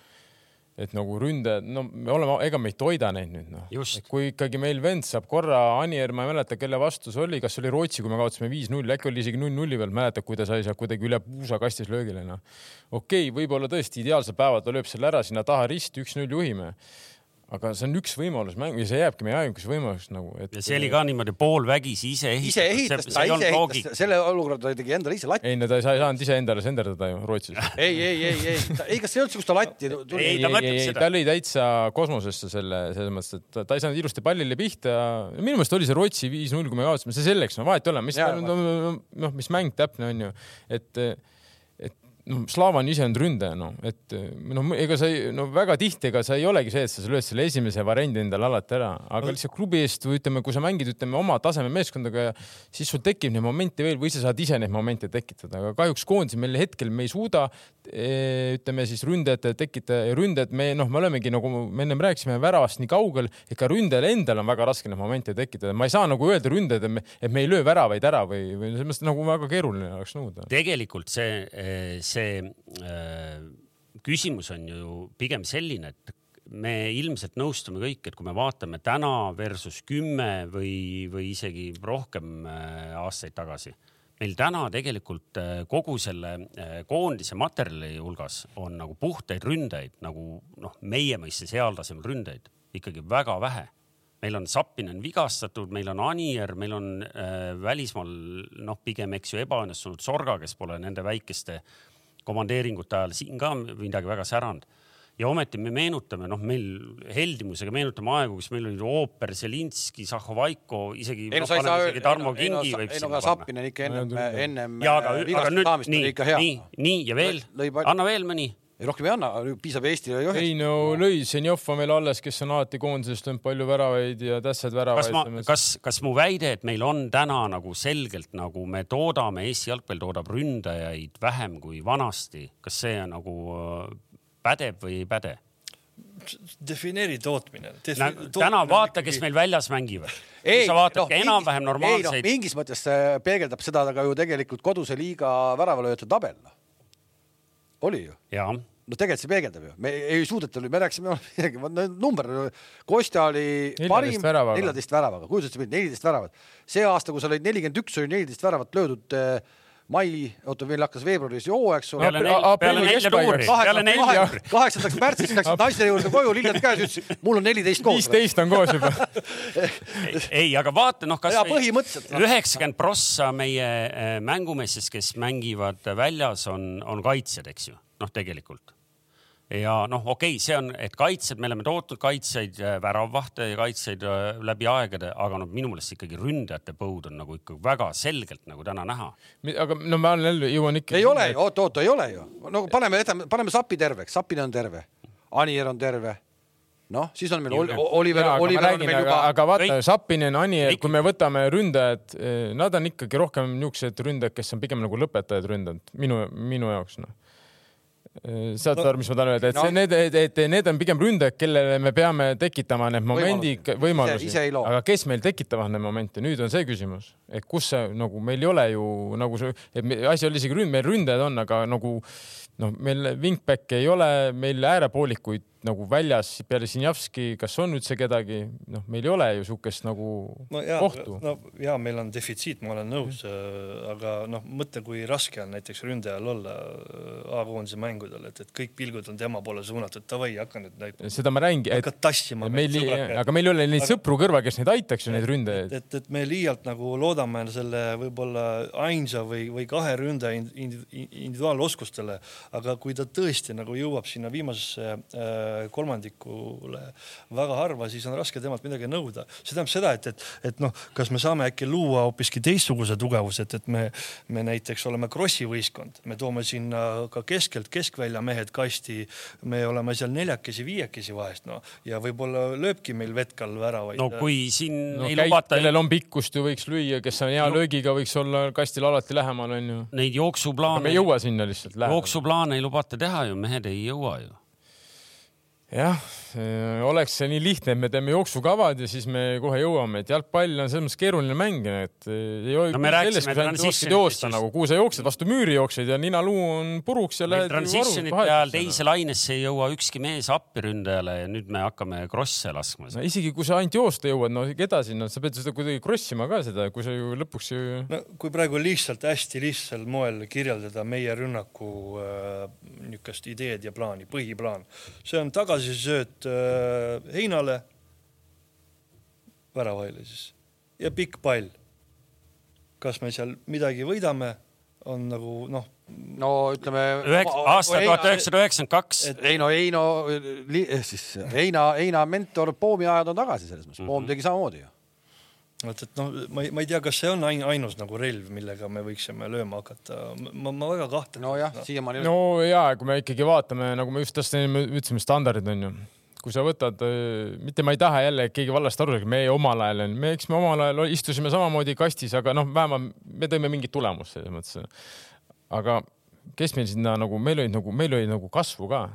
[SPEAKER 3] et nagu ründajad, no me oleme, ega me ei toida neid nüüd noh kui ikkagi meil vend saab korra, Anier, ma ei mäleta, kelle vastu see oli, kas see oli Rootsi, kui me kaotasime viis-null, äkki oli isegi null-nulli peal, mäletad, kui ta sai sealt kuidagi üle puusa kastis löögile noh. okei okay,, võib-olla tõesti ideaalsel päeval ta lööb selle ära sinna taha risti, üks-null juhime. Aga see on üks võimalus mäng ja see jääbki meie ainukeseks võimaluseks nagu, et.
[SPEAKER 2] ja see oli ka niimoodi poolvägisi ise
[SPEAKER 1] ise ehitas, ta ise ehitas, selle olukorra ta tegi endale ise latti.
[SPEAKER 3] ei no ta ei saa- ei saanud ise endale senderdada ju Rootsis.
[SPEAKER 1] ei, ei, ei, ei, ei, kas see ei olnud ta latti
[SPEAKER 2] Ei,? ta mõtleb seda.
[SPEAKER 3] ta oli täitsa kosmosesse selle, selles mõttes, et ta, ta ei saanud ilusti pallile pihta. minu meelest oli see Rootsi viis-null, kui me kaotasime, see selleks, no vahet ei ole, mis noh, mis mäng täpne on ju, et, noh, Slaavan ise on ründaja, noh, et noh, ega sa ei, no väga tihti, ega sa ei olegi see, et sa lööd selle esimese variandi endale alati ära, aga lihtsalt klubi eest või ütleme, kui sa mängid, ütleme oma taseme meeskondaga ja siis sul tekib neid momente veel või sa saad ise neid momente tekitada, aga kahjuks koondise meil hetkel me ei suuda ütleme siis ründajate tekitada ja ründajad me noh, me olemegi nagu me ennem rääkisime väravast nii kaugel, et ka ründajal endal on väga raske neid momente tekitada, ma ei saa nagu öelda ründajad, et me, et me ei löö väravaid ära või, või selles mõttes nagu väga keeruline oleks nõuda.
[SPEAKER 2] tegelikult see, see äh, küsimus on ju pigem selline, et me ilmselt nõustume kõik, et kui me vaatame täna versus kümme või, või isegi rohkem äh, aastaid tagasi, meil täna tegelikult äh, kogu selle äh, koondise materjali hulgas on nagu puhtaid ründajaid nagu noh, meie mõistes heal tasemel ründajaid ikkagi väga vähe. Meil on Sapinen vigastatud, meil on Anier, meil on äh, välismaal noh, pigem eks ju ebaõnnestunud Sorga, kes pole nende väikeste komandeeringute ajal siin ka midagi väga säranud. ja ometi me meenutame, noh, meil heldimusega meenutame aegu, kus meil olid Ooper, Zelinski, Zahhovaiko, isegi.
[SPEAKER 1] ei no sa ei saa
[SPEAKER 2] öelda. Tarmo Kingi võib
[SPEAKER 1] ei no
[SPEAKER 2] sinna
[SPEAKER 1] aga
[SPEAKER 2] panna.
[SPEAKER 1] Sapinen ikka ennem, ennem
[SPEAKER 2] ja aga, aga
[SPEAKER 1] vigastust
[SPEAKER 2] nüüd nii nii, nii ja veel anna veel mõni.
[SPEAKER 1] Rohkem ei anna, piisab Eestile ju
[SPEAKER 3] ei no lõi, Zenjov on meil alles, kes on alati koondisest löönud palju väravaid ja tähtsaid väravaid.,
[SPEAKER 2] kas, kas mu väide, et meil on täna nagu selgelt nagu me toodame, Eesti jalgpall toodab ründajaid vähem kui vanasti, kas see on nagu äh, pädeb või ei päde?
[SPEAKER 4] defineeri tootmine.
[SPEAKER 2] täna vaata, kes meil väljas mängivad.
[SPEAKER 1] ei,
[SPEAKER 2] sa vaatad
[SPEAKER 1] noh,
[SPEAKER 2] ka enam-vähem
[SPEAKER 1] mingis-
[SPEAKER 2] normaalseid
[SPEAKER 1] ei, noh,. mingis mõttes see peegeldab seda ka ju tegelikult koduse liiga väravalööjate tabel. Oli ju
[SPEAKER 2] jaa,
[SPEAKER 1] no tegelikult see peegeldab ju, me ei suudeta, me rääkisime noh, midagi, number, Kostja oli
[SPEAKER 3] 14
[SPEAKER 1] parim
[SPEAKER 3] väravaga.
[SPEAKER 1] neljateist väravaga, kujutad sa pilti, neliteist väravat. see aasta, kui sa lõid nelikümmend üks, oli neliteist väravat löödud. Mai, oota veel hakkas veebruaris ju hooaeg
[SPEAKER 2] peale nelja.
[SPEAKER 1] kaheksandaks märtsiks läksid naiste juurde koju, lilled käes, ütlesid mul on neliteist koos.
[SPEAKER 3] viisteist on koos juba.
[SPEAKER 2] ei, aga vaata noh, kas üheksakümmend prossa meie äh, mängumeestest, kes mängivad väljas, on, on kaitsjad, eks ju, noh, tegelikult ja noh, okei okay,, see on, et kaitsjad, me oleme tootnud kaitsjaid, väravvahte ja kaitsjaid äh, läbi aegade, aga noh, minu meelest ikkagi ründajate põud on nagu ikka väga selgelt nagu täna näha.
[SPEAKER 3] aga no ma olen jälle jõuan ikka.
[SPEAKER 1] ei ole ju, oota, ei ole ju. no paneme, jätame, paneme Sapi terveks, Sapine on terve, Anier on terve. noh, siis on meil. Oliver, Oliver on
[SPEAKER 3] räägin,
[SPEAKER 1] meil
[SPEAKER 3] aga,
[SPEAKER 1] juba.
[SPEAKER 3] aga vaata Sapinen, Anier, kui me võtame ründajad, nad on ikkagi rohkem niisugused ründajad, kes on pigem nagu lõpetajad ründajad minu, minu jaoks noh. Saad
[SPEAKER 4] No-
[SPEAKER 3] aru, mis ma tahan öelda, et
[SPEAKER 1] no-
[SPEAKER 3] see, need, et, need on pigem ründajad, kellele me peame tekitama need momendid,
[SPEAKER 1] Ise-
[SPEAKER 3] võimalusi
[SPEAKER 1] loo.,
[SPEAKER 3] aga kes meil tekitavad neid momente, nüüd on see küsimus, et kus see nagu meil ei ole ju nagu see, asi oli isegi ründ-, meil ründajad on, aga nagu noh, meil wingback'e ei ole, meil äärepoolikuid nagu väljas peale Sinjavski, kas on üldse kedagi, noh, meil ei ole ju sihukest nagu
[SPEAKER 4] no ja,
[SPEAKER 3] kohtu.
[SPEAKER 4] no ja meil on defitsiit, ma olen nõus äh,, aga noh, mõtle, kui raske on näiteks ründajal olla äh, A-koondise mängudel, et, et kõik pilgud on tema poole suunatud, davai, hakka nüüd näitama,
[SPEAKER 3] seda ma räägingi, et
[SPEAKER 4] tassima.
[SPEAKER 3] meil, aga meil ei ole neid
[SPEAKER 4] Aga-
[SPEAKER 3] sõpru kõrval, kes neid aitaks ju, neid ründajaid.
[SPEAKER 4] et, et me liialt nagu loodame selle võib-olla ainsa või, või kahe ründaja ind- ind- individuaaloskustele, aga kui ta tõesti nagu jõuab sinna viimasesse äh, kolmandikule väga harva, siis on raske temalt midagi nõuda. see tähendab seda, et, et, et noh, kas me saame äkki luua hoopiski teistsuguse tugevuse, et, et me, me näiteks oleme Krossi võistkond, me toome sinna ka keskelt keskvälja mehed kasti, me oleme seal neljakesi, viiekesi vahest noh, ja võib-olla lööbki meil Vetkal väravaid.
[SPEAKER 2] no kui siin
[SPEAKER 3] no
[SPEAKER 2] ei lubata
[SPEAKER 3] kellel on pikkust ju võiks lüüa, kes on hea
[SPEAKER 2] No-
[SPEAKER 3] löögiga, võiks olla kastil alati lähemal, onju.
[SPEAKER 2] neid
[SPEAKER 3] aga me
[SPEAKER 2] jooksuplaane
[SPEAKER 3] ei, jõua sinna lihtsalt.
[SPEAKER 2] jooksuplaane ei lubata teha ju, mehed ei jõua ju.
[SPEAKER 3] jah, oleks see nii lihtne, et me teeme jooksukavad ja siis me kohe jõuame, et jalgpall on selles mõttes keeruline mäng, et ei ole
[SPEAKER 2] No
[SPEAKER 3] sellest, kui sa ainult oskad joosta nagu, kuhu sa jooksed, vastu müüri jooksed ja ninaluu on puruks ja
[SPEAKER 2] meil
[SPEAKER 3] lähed.
[SPEAKER 2] transition'ite ajal teise lainesse ei jõua ükski mees appi ründajale ja nüüd me hakkame krosse laskma.
[SPEAKER 3] no isegi kui sa ainult joosta jõuad, no edasi, no sa pead seda kuidagi krossima ka seda, kui sa ju lõpuks ju
[SPEAKER 4] no kui praegu lihtsalt hästi lihtsal moel kirjeldada meie rünnaku äh, niisugust ideed ja plaani, põhiplaan, see on tagasisööt äh, heinale, väravaile siis ja pikk pall. kas me seal midagi võidame, on nagu noh,
[SPEAKER 1] no ütleme.
[SPEAKER 2] aasta tuhat üheksasada üheksakümmend kaks.
[SPEAKER 1] ei no Heino, siis Heina, Heina mentor Poomi ajad on tagasi selles mõttes, Poom tegi samamoodi ju.
[SPEAKER 4] Vot et noh, ma ei, ma ei tea, kas see on ain, ainus nagu relv, millega me võiksime lööma hakata, ma, ma väga kahtlen.
[SPEAKER 1] nojah, siiamaani
[SPEAKER 3] no ja kui me ikkagi vaatame, nagu me just tõesti ütlesime, standardid on ju. kui sa võtad, mitte ma ei taha jälle, et keegi valesti aru saaks, me omal ajal, me, eks me omal ajal istusime samamoodi kastis, aga noh, vähemalt me tõime mingit tulemust selles mõttes. aga kes meil sinna nagu, meil olid nagu, meil oli nagu kasvu ka.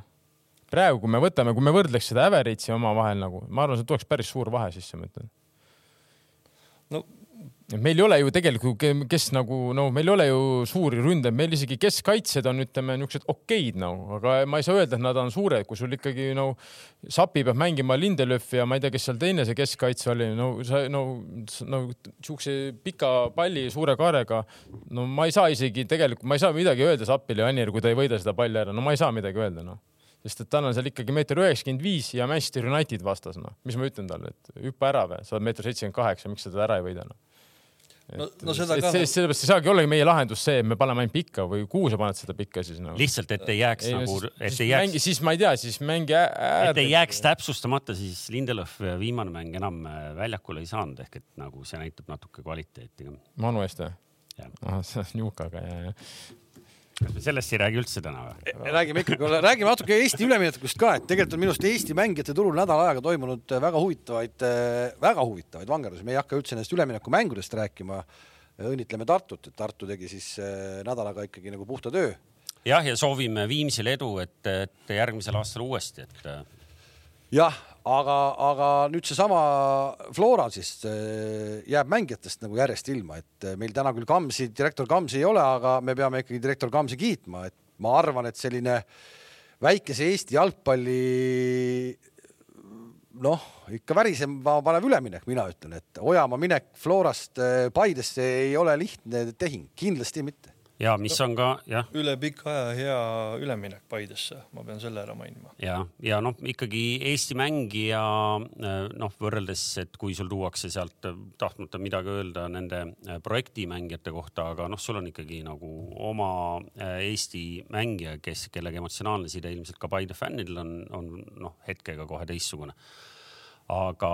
[SPEAKER 3] praegu, kui me võtame, kui me võrdleks seda Average'i omavahel nagu, ma arvan, see tuleks päris suur vahe sisse, ma ütlen.
[SPEAKER 4] No
[SPEAKER 3] meil ei ole ju tegelikult, kes nagu no meil ei ole ju suuri ründajaid, meil isegi keskkaitsjad on, ütleme niisugused okeid nagu, aga ma ei saa öelda, et nad on suured, kui sul ikkagi no Sapi peab mängima Lindelöfi ja ma ei tea, kes seal teine see keskkaitse oli, no sa no, no siukse pika palli suure kaarega. no ma ei saa isegi tegelikult, ma ei saa midagi öelda Sapile ja Anile, kui ta ei võida seda palli ära, no ma ei saa midagi öelda noh. Sest et tal on seal ikkagi meeter üheksakümmend viis ja Manchester United vastas noh, mis ma ütlen talle, et hüppa ära või, sa oled meeter seitsekümmend kaheksa, miks sa teda ära ei võida noh
[SPEAKER 4] no, no seda ka
[SPEAKER 3] see, sellepärast ei saagi ollagi meie lahendus see, et me paneme ainult pikka või kuhu sa paned seda pikka siis nagu.
[SPEAKER 2] lihtsalt, et ei jääks
[SPEAKER 3] Ei,
[SPEAKER 2] nagu, et ei jääks
[SPEAKER 3] mängi, siis ma ei tea, siis mängi äär-
[SPEAKER 2] et ei jääks täpsustamata, siis Lindelöf viimane mäng enam äh, väljakule ei saanud, ehk et nagu see näitab natuke kvaliteeti.
[SPEAKER 3] Manu eest või
[SPEAKER 2] Jah.?
[SPEAKER 3] ah, see on Jukaga ja, ja.
[SPEAKER 2] Sellest ei räägi üldse täna või?
[SPEAKER 1] räägime ikkagi, räägime natuke Eesti üleminekust ka, et tegelikult on minu arust Eesti mängijate turul nädala ajaga toimunud väga huvitavaid, väga huvitavaid vangerdusi, me ei hakka üldse nendest üleminekumängudest rääkima. õnnitleme Tartut, et Tartu tegi siis nädalaga ikkagi nagu puhta töö
[SPEAKER 2] jah, ja soovime Viimsile edu, et, et järgmisel aastal uuesti, et
[SPEAKER 1] jah, aga, aga nüüd seesama Flora siis äh, jääb mängijatest nagu järjest ilma, et äh, meil täna küll Kamsi, direktor Kamsi ei ole, aga me peame ikkagi direktor Kamsi kiitma, et ma arvan, et selline väikese Eesti jalgpalli noh, ikka värisema panev üleminek, mina ütlen, et Ojamaa minek Florast äh, Paidesse ei ole lihtne tehing, kindlasti mitte.
[SPEAKER 2] Ja mis on ka jah,
[SPEAKER 4] üle pika aja hea üleminek Paidesse, ma pean selle ära mainima.
[SPEAKER 2] ja, ja noh, ikkagi Eesti mängija noh, võrreldes, et kui sul tuuakse sealt tahtmata midagi öelda nende äh, projektimängijate kohta, aga noh, sul on ikkagi nagu oma äh, Eesti mängija, kes, kellega emotsionaalne side ilmselt ka Paide fännidel on, on noh, hetkega kohe teistsugune aga,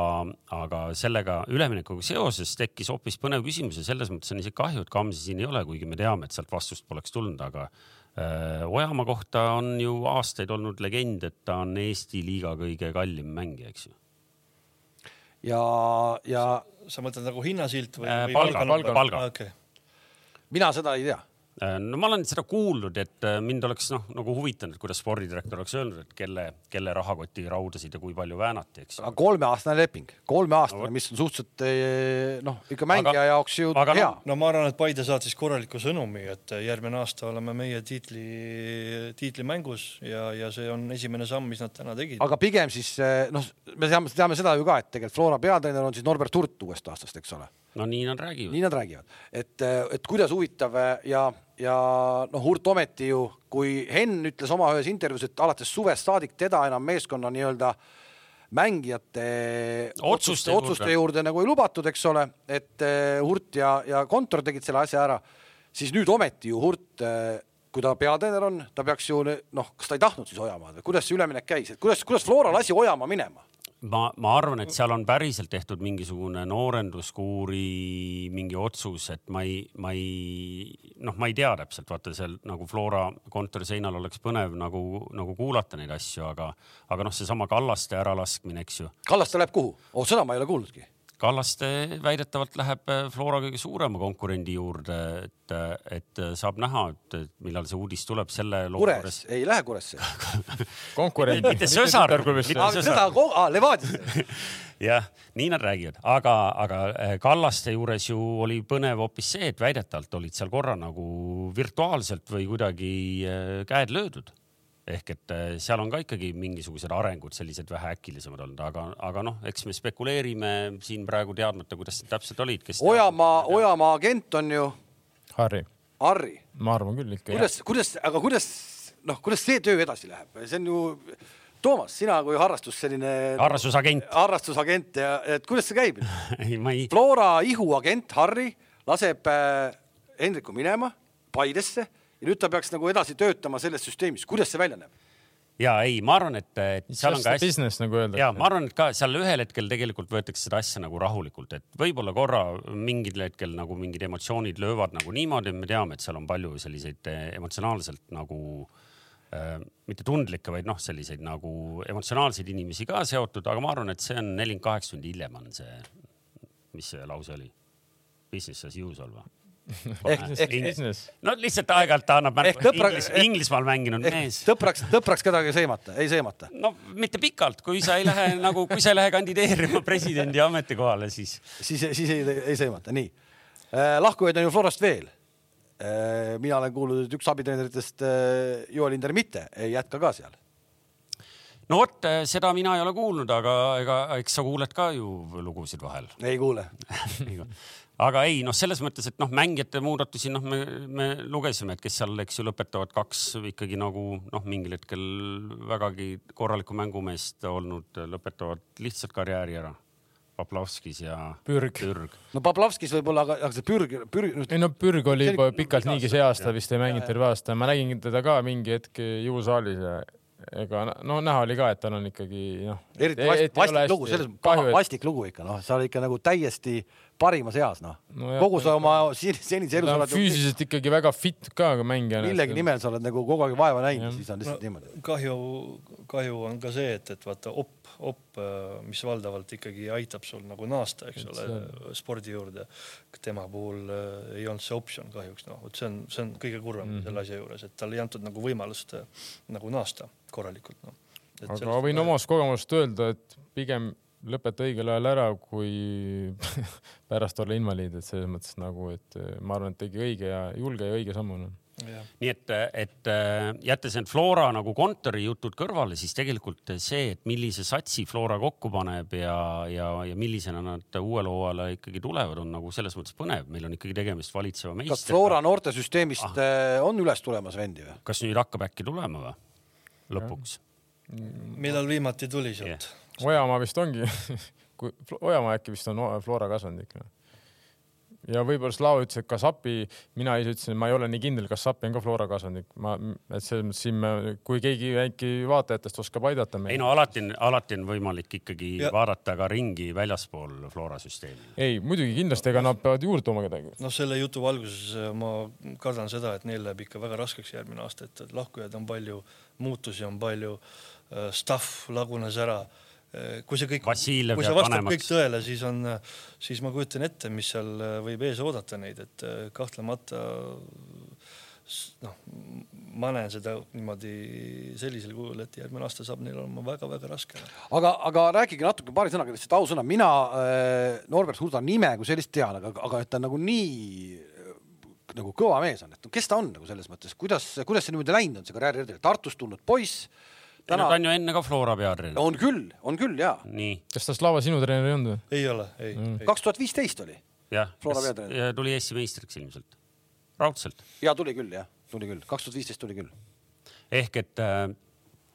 [SPEAKER 2] aga sellega üleminekuga seoses tekkis hoopis põnev küsimus ja selles mõttes on isegi kahju, et Kamsi siin ei ole, kuigi me teame, et sealt vastust poleks tulnud, aga äh, Ojamaa kohta on ju aastaid olnud legend, et ta on Eesti liiga kõige kallim mängija, eks ju.
[SPEAKER 1] ja, ja.
[SPEAKER 4] sa mõtled nagu hinnasilt või,
[SPEAKER 2] äh,?
[SPEAKER 4] või
[SPEAKER 2] palga, palga, palga.
[SPEAKER 4] Okay.
[SPEAKER 1] mina seda ei tea
[SPEAKER 2] no ma olen seda kuulnud, et äh, mind oleks noh, nagu huvitanud, kuidas spordidirektor oleks öelnud, et kelle, kelle rahakoti raudasid ja kui palju väänati, eks.
[SPEAKER 1] kolmeaastane leping, kolmeaastane no,, mis on suhteliselt eh, noh, ikka mängija aga, jaoks ju aga hea
[SPEAKER 4] no,. no ma arvan, et Paide saatis korraliku sõnumi, et järgmine aasta oleme meie tiitli, tiitlimängus ja, ja see on esimene samm, mis nad täna tegid.
[SPEAKER 1] aga pigem siis noh, me teame, teame seda ju ka, et tegelikult Flora peatreener on siis Norbert Hurt uuest aastast, eks ole
[SPEAKER 2] no nii nad räägivad.
[SPEAKER 1] nii nad räägivad, et, et kuidas huvitav ja, ja noh, Hurt ometi ju, kui Henn ütles oma ühes intervjuus, et alates suvest saadik teda enam meeskonna nii-öelda mängijate otsuste, otsuste juurde. juurde nagu ei lubatud, eks ole, et uh, Hurt ja, ja kontor tegid selle asja ära, siis nüüd ometi ju Hurt uh, kui ta peatreener on, ta peaks ju noh, kas ta ei tahtnud siis Ojamaad või kuidas see üleminek käis, et kuidas, kuidas Flora lasi Ojamaa minema?
[SPEAKER 2] Ma, ma arvan, et seal on päriselt tehtud mingisugune noorenduskuuri mingi otsus, et ma ei, ma ei, noh, ma ei tea täpselt, vaata seal nagu Flora kontori seinal oleks põnev nagu, nagu kuulata neid asju, aga, aga noh, seesama Kallaste äralaskmine, eks ju.
[SPEAKER 1] Kallaste läheb kuhu? oh, seda ma ei ole kuulnudki
[SPEAKER 2] Kallaste väidetavalt läheb äh, Flora kõige suurema konkurendi juurde, et, äh, et äh, saab näha, et millal see uudis tuleb selle
[SPEAKER 1] loo juures. ei lähe Kuresse
[SPEAKER 3] konkurent.
[SPEAKER 2] mitte sõsar.
[SPEAKER 1] seda, Levadiasse
[SPEAKER 2] jah, nii nad räägivad, aga, aga Kallaste juures ju oli põnev hoopis see, et väidetavalt olid seal korra nagu virtuaalselt või kuidagi käed löödud ehk et äh, seal on ka ikkagi mingisugused arengud sellised vähe äkilisemad olnud, aga, aga noh, eks me spekuleerime siin praegu teadmata, kuidas need täpselt olid, kes.
[SPEAKER 1] Ojamaa, Ojamaa agent on ju.
[SPEAKER 3] Harri.
[SPEAKER 1] Harri.
[SPEAKER 3] ma arvan küll ikka.
[SPEAKER 1] kuidas, kuidas, aga kuidas, noh, kuidas see töö edasi läheb, see on ju Toomas, sina kui harrastus selline.
[SPEAKER 2] harrastusagent.
[SPEAKER 1] harrastusagent ja, et kuidas see käib
[SPEAKER 2] ei, ma ei.
[SPEAKER 1] Flora ihuagent Harri laseb äh, Hendriku minema Paidesse ja nüüd ta peaks nagu edasi töötama selles süsteemis, kuidas see välja näeb?
[SPEAKER 2] ja ei, ma arvan, et, et
[SPEAKER 3] seal on ka hästi. business nagu öeldakse.
[SPEAKER 2] ja ma arvan, et ka seal ühel hetkel tegelikult võetakse seda asja nagu rahulikult, et võib-olla korra mingil hetkel nagu mingid emotsioonid löövad nagu niimoodi, me teame, et seal on palju selliseid eh, emotsionaalselt nagu äh, mitte tundlikke, vaid noh, selliseid nagu emotsionaalseid inimesi ka seotud, aga ma arvan, et see on nelikümmend kaheksa tundi hiljem on see, mis see lause oli? Business as usual või?
[SPEAKER 1] ehk, ehk
[SPEAKER 2] no lihtsalt aeg-ajalt ta annab märku, Inglis, Inglismaal mänginud mees.
[SPEAKER 1] tõpraks, tõpraks kedagi seemata, ei seemata?
[SPEAKER 2] no mitte pikalt, kui sa ei lähe nagu, kui sa ei lähe kandideerima presidendi ametikohale, siis.
[SPEAKER 1] siis, siis ei, ei seemata, nii äh,. lahkujaid on ju Florast veel äh,. mina olen kuulnud, et üks abitreeneritest äh, Joel-Inder Mitte ei jätka ka seal
[SPEAKER 2] no vot, seda mina ei ole kuulnud, aga ega eks sa kuuled ka ju lugusid vahel.
[SPEAKER 1] ei kuule
[SPEAKER 2] aga ei noh, selles mõttes, et noh, mängijate muudatusi, noh, me, me lugesime, et kes seal, eks ju, lõpetavad kaks ikkagi nagu noh, mingil hetkel vägagi korralikku mängumeest olnud, lõpetavad lihtsalt karjääri ära. Poplavskis ja
[SPEAKER 3] Pürg,
[SPEAKER 2] Pürg..
[SPEAKER 1] no Poplavskis võib-olla, aga, aga see Pürg, Pürg.
[SPEAKER 3] ei no Pürg oli juba pikalt niigi see aasta vist ei mänginud terve aasta, ma nägin teda ka mingi hetk jõusaalis ja ega no näha oli ka, et tal on ikkagi noh.
[SPEAKER 1] eriti vastik, vastik lugu, selles mõttes vastik lugu ikka noh, sa oled ikka nagu täiesti parimas eas, noh no. kogu sa oma senise elu.
[SPEAKER 3] füüsiliselt ikkagi väga fit ka mängija.
[SPEAKER 1] millegi nimel sa oled nagu kogu aeg vaeva näinud, siis on lihtsalt no, niimoodi.
[SPEAKER 4] kahju, kahju on ka see, et, et vaata op, op, mis valdavalt ikkagi aitab sul nagu naasta, eks ole, spordi juurde. tema puhul äh, ei olnud see optsioon kahjuks, noh, vot see on, see on kõige kurvem mm -hmm. selle asja juures, et talle ei antud nagu võimalust äh, nagu naasta korralikult, noh.
[SPEAKER 3] aga ma võin omast kogemusest öelda, et pigem lõpeta õigel ajal ära, kui pärast olla invaliid, et selles mõttes nagu, et eh, ma arvan, et tegi õige ja julge ja õige sammu no..
[SPEAKER 2] nii et, et äh, jättes need Flora nagu kontori jutud kõrvale, siis tegelikult see, et millise satsi Flora kokku paneb ja, ja, ja millisena nad uuele hooajale ikkagi tulevad, on nagu selles mõttes põnev. meil on ikkagi tegemist valitseva meistriga.
[SPEAKER 1] kas Flora noortesüsteemist ah. on üles tulemas vendi või?
[SPEAKER 2] kas nüüd hakkab äkki tulema või? lõpuks.
[SPEAKER 4] millal viimati tuli sealt yeah.?
[SPEAKER 3] Ojamaa vist ongi kui Ojamaa äkki vist on Flora kasvanud ikka ja võib-olla Slava ütles, et Kasapi, mina ise ütlesin, ma ei ole nii kindel, Kasapi on ka Flora kasvanud, ma, et selles mõttes siin me, kui keegi äkki vaatajatest oskab aidata.
[SPEAKER 2] ei no alati on, alati on võimalik ikkagi ja. vaadata ka ringi väljaspool Flora süsteemi.
[SPEAKER 3] ei, muidugi kindlasti, ega nad peavad juurde tooma kedagi.
[SPEAKER 4] noh, selle jutu valguses äh, ma kardan seda, et neil läheb ikka väga raskeks järgmine aasta, et lahkujaid on palju, muutusi on palju, äh, stuff lagunes ära kui see kõik, kui see vastab kõik tõele, siis on, siis ma kujutan ette, mis seal äh, võib ees oodata neid, et äh, kahtlemata noh, ma näen seda niimoodi sellisel kujul, et järgmine aasta saab neil olema väga-väga raske.
[SPEAKER 1] aga, aga rääkige natuke paari sõnaga lihtsalt ausõna, mina äh, Norbert Hurda nime kui sellist tean, aga, aga et ta nagu nii nagu kõva mees on, et kes ta on nagu selles mõttes, kuidas, kuidas see niimoodi läinud on, see karjääri, Tartust tulnud poiss
[SPEAKER 2] täna.... ta on ju enne ka Flora peatreener.
[SPEAKER 1] on küll, on küll ja.
[SPEAKER 3] kas ta Slava sinu treener ei olnud või?
[SPEAKER 4] ei ole, ei mm..
[SPEAKER 1] kaks tuhat viisteist oli.
[SPEAKER 2] jah, tuli Eesti meistriks ilmselt, raudselt.
[SPEAKER 1] ja tuli küll jah, tuli küll, kaks tuhat viisteist tuli küll.
[SPEAKER 2] ehk et äh,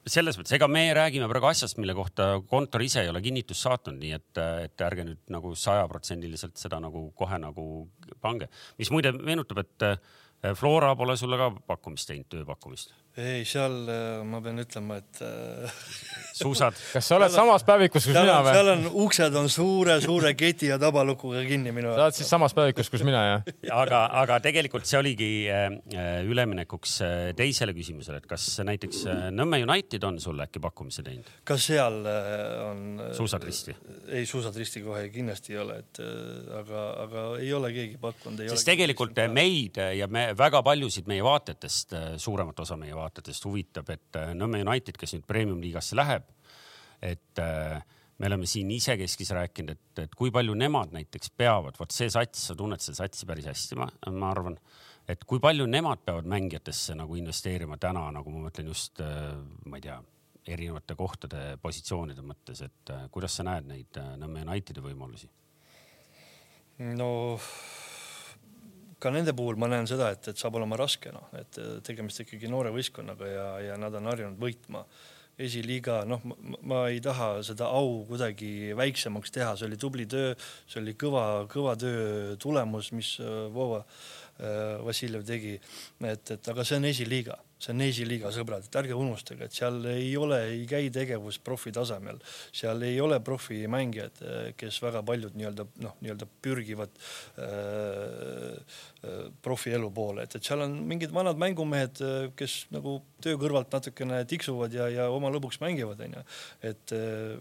[SPEAKER 2] selles mõttes, ega me räägime praegu asjast, mille kohta kontor ise ei ole kinnitust saatnud, nii et, et ärge nüüd nagu sajaprotsendiliselt seda nagu kohe nagu pange. mis muide meenutab, et äh, Flora pole sulle ka pakkumist teinud, tööpakkumist
[SPEAKER 4] ei, seal äh, ma pean ütlema, et
[SPEAKER 2] äh, suusad.
[SPEAKER 3] kas sa oled samas päevikus, kus mina või?
[SPEAKER 4] seal on uksed on suure-suure keti ja tabalukuga kinni minu.
[SPEAKER 3] sa oled siis samas päevikus, kus mina, jah?
[SPEAKER 2] aga, aga tegelikult see oligi äh, üleminekuks teisele küsimusele, et kas näiteks Nõmme United on sulle äkki pakkumise teinud?
[SPEAKER 4] ka seal on.
[SPEAKER 2] suusad risti?
[SPEAKER 4] ei, suusad risti kohe kindlasti ei ole, et aga, aga ei ole keegi pakkunud.
[SPEAKER 2] sest tegelikult meid ja me väga paljusid meie vaatajatest, suuremat osa meie vaatajatest vaatajatest huvitab, et äh, Nõmme United, kes nüüd premium-liigasse läheb, et äh, me oleme siin isekeskis rääkinud, et, et kui palju nemad näiteks peavad, vot see sats, sa tunned seda satsi päris hästi, ma, ma arvan, et kui palju nemad peavad mängijatesse nagu investeerima täna, nagu ma mõtlen just, äh, ma ei tea, erinevate kohtade, positsioonide mõttes, et kuidas sa näed neid Nõmme Unitedi võimalusi?
[SPEAKER 4] no ka nende puhul ma näen seda, et, et saab olema raske, noh, et tegemist ikkagi noore võistkonnaga ja, ja nad on harjunud võitma esiliiga, noh, ma ei taha seda au kuidagi väiksemaks teha, see oli tubli töö, see oli kõva, kõva töö tulemus, mis äh, Vova äh, Vassiljev tegi. et, et aga see on esiliiga see on esiliiga sõbrad, et ärge unustage, et seal ei ole, ei käi tegevus profi tasemel, seal ei ole profimängijad, kes väga paljud nii-öelda noh, nii-öelda pürgivad äh, äh, profielu poole, et, et seal on mingid vanad mängumehed, kes nagu töö kõrvalt natukene tiksuvad ja, ja oma lõbuks mängivad, onju. et äh,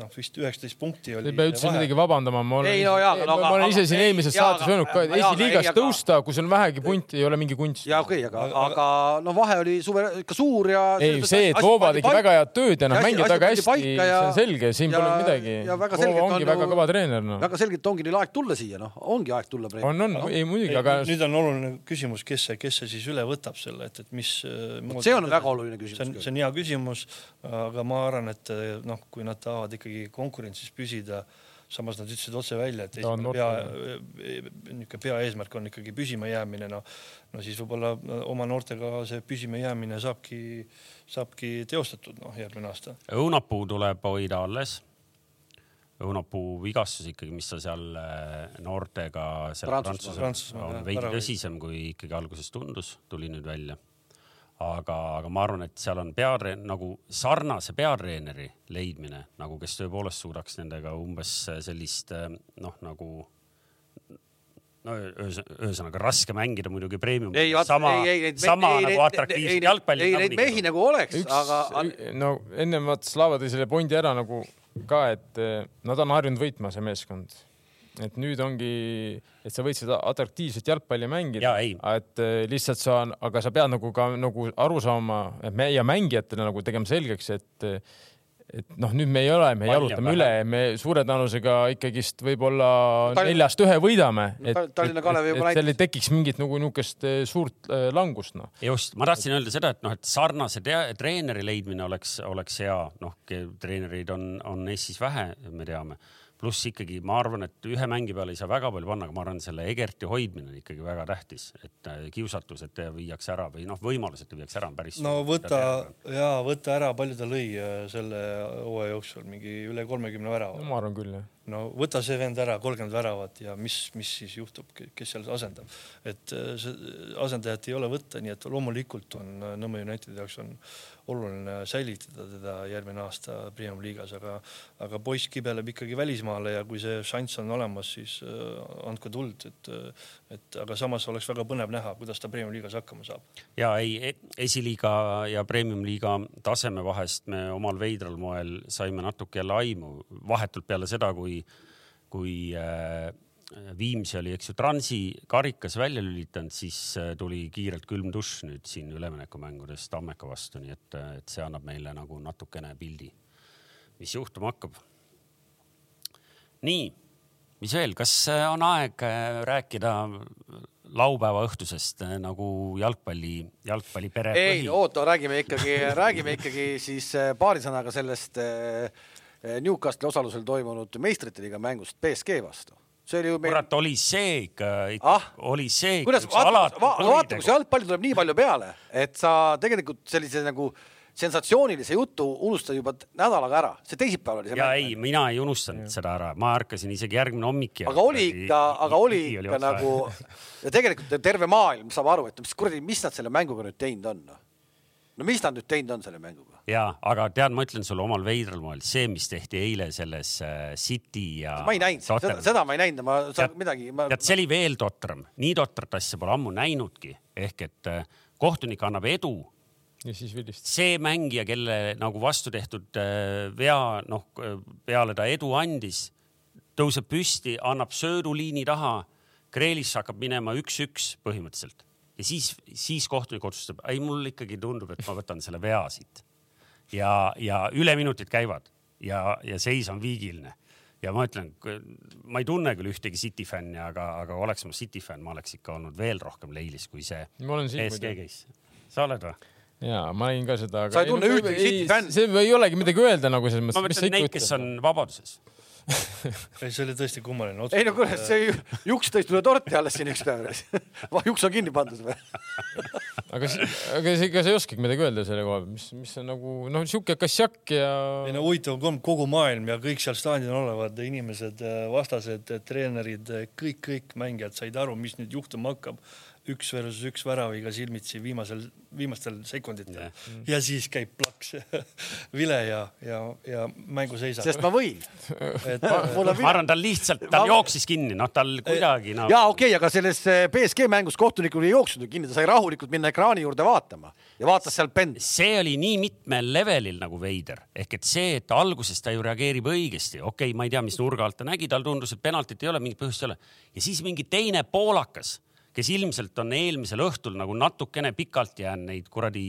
[SPEAKER 4] noh, vist üheksateist punkti oli.
[SPEAKER 3] Ei pea üldse midagi vabandama, ma olen,
[SPEAKER 1] no, jah, no,
[SPEAKER 3] ma olen ise siin eelmises saates öelnud ka, et esiliigas tõusta, kui sul on vähegi punti, ei ole mingi kunst.
[SPEAKER 1] ja okei okay,, aga, aga no vahe oli suver-, ikka suur ja.
[SPEAKER 3] ei, see, et Voova tegi väga head tööd ja nad mängivad väga hästi, see on selge, siin pole midagi. Voova ongi väga kõva treener, noh.
[SPEAKER 1] väga selgelt ongi neil aeg tulla siia, noh, ongi aeg tulla.
[SPEAKER 3] on, on, ei muidugi, aga.
[SPEAKER 4] nüüd on oluline küsimus, kes see, kes see siis üle võtab selle, et, et mis.
[SPEAKER 1] see on väga oluline küsimus.
[SPEAKER 4] see on hea küsimus, aga ma arvan, et noh, kui nad tahavad ikkagi konkurentsis püsida samas nad ütlesid otse välja, et esimene pea, niisugune peaeesmärk on ikkagi püsima jäämine, no, no siis võib-olla oma noortega see püsima jäämine saabki, saabki teostatud, noh, järgmine aasta.
[SPEAKER 2] õunapuu tuleb hoida alles. õunapuu vigastus ikkagi, mis ta seal äh, noortega seal Prantsusmaal on veidi tõsisem, kui ikkagi alguses tundus, tuli nüüd välja aga, aga ma arvan, et seal on peatreen- nagu sarnase peatreeneri leidmine nagu, kes tõepoolest suudaks nendega umbes sellist noh, nagu no ühesõnaga raske mängida muidugi premium. sama, sama ei, nagu atraktiivset jalgpalli.
[SPEAKER 1] ei, neid mehi nagu oleks, aga.
[SPEAKER 3] no ennem vaata Slava tõi selle pointi ära nagu ka, et eh, nad on harjunud võitma, see meeskond et nüüd ongi, et sa võid seda atraktiivset jalgpalli mängida, et äh, lihtsalt sa, aga sa pead nagu ka nagu aru saama, et meie mängijatele nagu tegema selgeks, et et noh, nüüd me ei ole, me jalutame üle, me suure tõenäosusega ikkagist võib-olla neljast ühe võidame, et, et, et, et seal ei tekiks mingit nagu niisugust eh, suurt äh, langust, noh.
[SPEAKER 2] just, ma tahtsin öelda seda, et noh, et sarnase treeneri leidmine oleks, oleks hea, noh, treenereid on, on Eestis vähe, me teame pluss ikkagi ma arvan, et ühe mängi peale ei saa väga palju panna, aga ma arvan, selle Egerti hoidmine on ikkagi väga tähtis, et äh, kiusatus, et viiakse ära või noh, võimalus, et viiakse ära on päris.
[SPEAKER 4] no võta ja võta ära, palju ta lõi äh, selle hooaja jooksul, mingi üle kolmekümne värava
[SPEAKER 3] no,. ma arvan küll jah
[SPEAKER 4] no võta see vend ära, kolmkümmend väravat ja mis, mis siis juhtub, kes seal asendab. et äh, asendajat ei ole võtta, nii et loomulikult on äh, Nõmme Unitedi jaoks on oluline säilitada teda järgmine aasta Premium liigas, aga, aga poiss kibeleb ikkagi välismaale ja kui see šanss on olemas, siis äh, andke tuld, et, et aga samas oleks väga põnev näha, kuidas ta Premium liigas hakkama saab.
[SPEAKER 2] ja ei, e-, esiliiga ja Premium liiga taseme vahest me omal veidral moel saime natuke jälle aimu vahetult peale seda, kui kui äh, Viimsi oli, eks ju, Transi karikas välja lülitanud, siis äh, tuli kiirelt külm dušš nüüd siin üleminekumängudes Tammeka vastu, nii et, äh, et see annab meile nagu natukene pildi, mis juhtuma hakkab. nii, mis veel, kas on aeg rääkida laupäeva õhtusest nagu jalgpalli, jalgpallipere?
[SPEAKER 1] ei, oota, räägime ikkagi, räägime ikkagi siis paari sõnaga sellest äh, Newcastli osalusel toimunud meistrite liiga mängust BSG vastu.
[SPEAKER 2] see oli ju meil. kurat, oli see ikka, ikka ah? oli see
[SPEAKER 1] ikka. kuidas, vaata, vaata, kui see jalgpall tuleb nii palju peale, et sa tegelikult sellise nagu sensatsioonilise jutu unustad juba nädalaga ära, see teisipäev oli see.
[SPEAKER 2] ja mäng. ei, mina ei unustanud ja. seda ära, ma ärkasin isegi järgmine hommik.
[SPEAKER 1] aga oli ikka, aga oli ikka nagu ja tegelikult terve maailm saab aru, et mis kuradi, mis nad selle mänguga nüüd teinud on. Noh. no mis nad nüüd teinud on selle mänguga?
[SPEAKER 2] ja, aga tead, ma ütlen sulle omal veidral moel, see, mis tehti eile selles äh, City ja.
[SPEAKER 1] ma ei näinud seda, seda ma ei näinud, ma tead, midagi ma....
[SPEAKER 2] tead, see oli veel totram, nii totrat asja pole ammu näinudki, ehk et äh, kohtunik annab edu.
[SPEAKER 3] Ja siis vilistab.
[SPEAKER 2] see mängija, kelle nagu vastu tehtud äh, vea, noh peale ta edu andis, tõuseb püsti, annab sööduliini taha. Kreelis hakkab minema üks-üks põhimõtteliselt ja siis, siis kohtunik otsustab, ei, mul ikkagi tundub, et ma võtan selle vea siit ja, ja üleminutid käivad ja, ja seis on viigiline ja ma ütlen, ma ei tunne küll ühtegi City fänni, aga, aga oleks ma City fänn, ma oleks ikka olnud veel rohkem leilis kui see ESG case. sa oled või?
[SPEAKER 3] Ja ma nägin ka seda.
[SPEAKER 1] sa ei tunne ühtegi City fänni?
[SPEAKER 3] see ei olegi midagi öelda nagu selles
[SPEAKER 2] mõttes. ma mõtlen neid, kes on vabaduses
[SPEAKER 4] ei, see oli tõesti kummaline otsus.
[SPEAKER 1] ei no kuule, see juks tõi sulle torti alles siin üks päev. juks on kinni pandud või?
[SPEAKER 3] aga, aga ega sa ei oskagi midagi öelda selle koha pealt, mis, mis on nagu noh, sihuke kassjak ja.
[SPEAKER 4] ei no huvitav on kogu maailm ja kõik seal staadionil olevad inimesed, vastased, treenerid, kõik, kõik mängijad said aru, mis nüüd juhtuma hakkab üks versus üks väraviga silmitsi viimasel, viimastel sekunditel yeah. Mm. ja siis käib plaks vile ja, ja, ja mängu seisab.
[SPEAKER 1] sest ma võin
[SPEAKER 2] et ma arvan, tal lihtsalt, tal ma... jooksis kinni, noh, tal kuidagi
[SPEAKER 1] no.. ja okei okay,, aga selles BSG eh, mängus kohtunikul ei jooksnud kinni, ta sai rahulikult minna ekraani juurde vaatama ja vaatas seal bändi.
[SPEAKER 2] see oli nii mitmel levelil nagu veider, ehk et see, et alguses ta ju reageerib õigesti, okei okay,, ma ei tea, mis nurga alt ta nägi, tal tundus, et penaltit ei ole, mingit põhjust ei ole ja siis mingi teine poolakas kes ilmselt on eelmisel õhtul nagu natukene pikalt jäänud neid kuradi,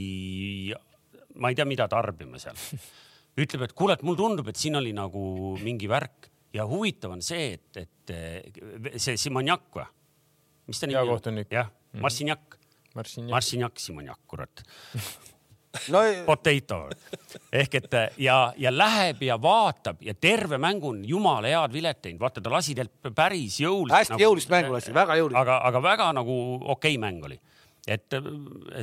[SPEAKER 2] ma ei tea, mida tarbima seal. ütleb, et kuule, et mulle tundub, et siin oli nagu mingi värk ja huvitav on see, et, et see Simonjak või? mis ta nimi
[SPEAKER 3] on?
[SPEAKER 2] jah, Marcinjak. Marcinjak, Simonjak, kurat
[SPEAKER 1] no,
[SPEAKER 2] potato ehk et ja, ja läheb ja vaatab ja terve mängu on jumala head vilet teinud, vaata ta lasi teilt päris jõuliselt.
[SPEAKER 1] hästi nagu, jõulist mängu lasi, väga jõulist.
[SPEAKER 2] aga, aga väga nagu okei okay mäng oli. et äh,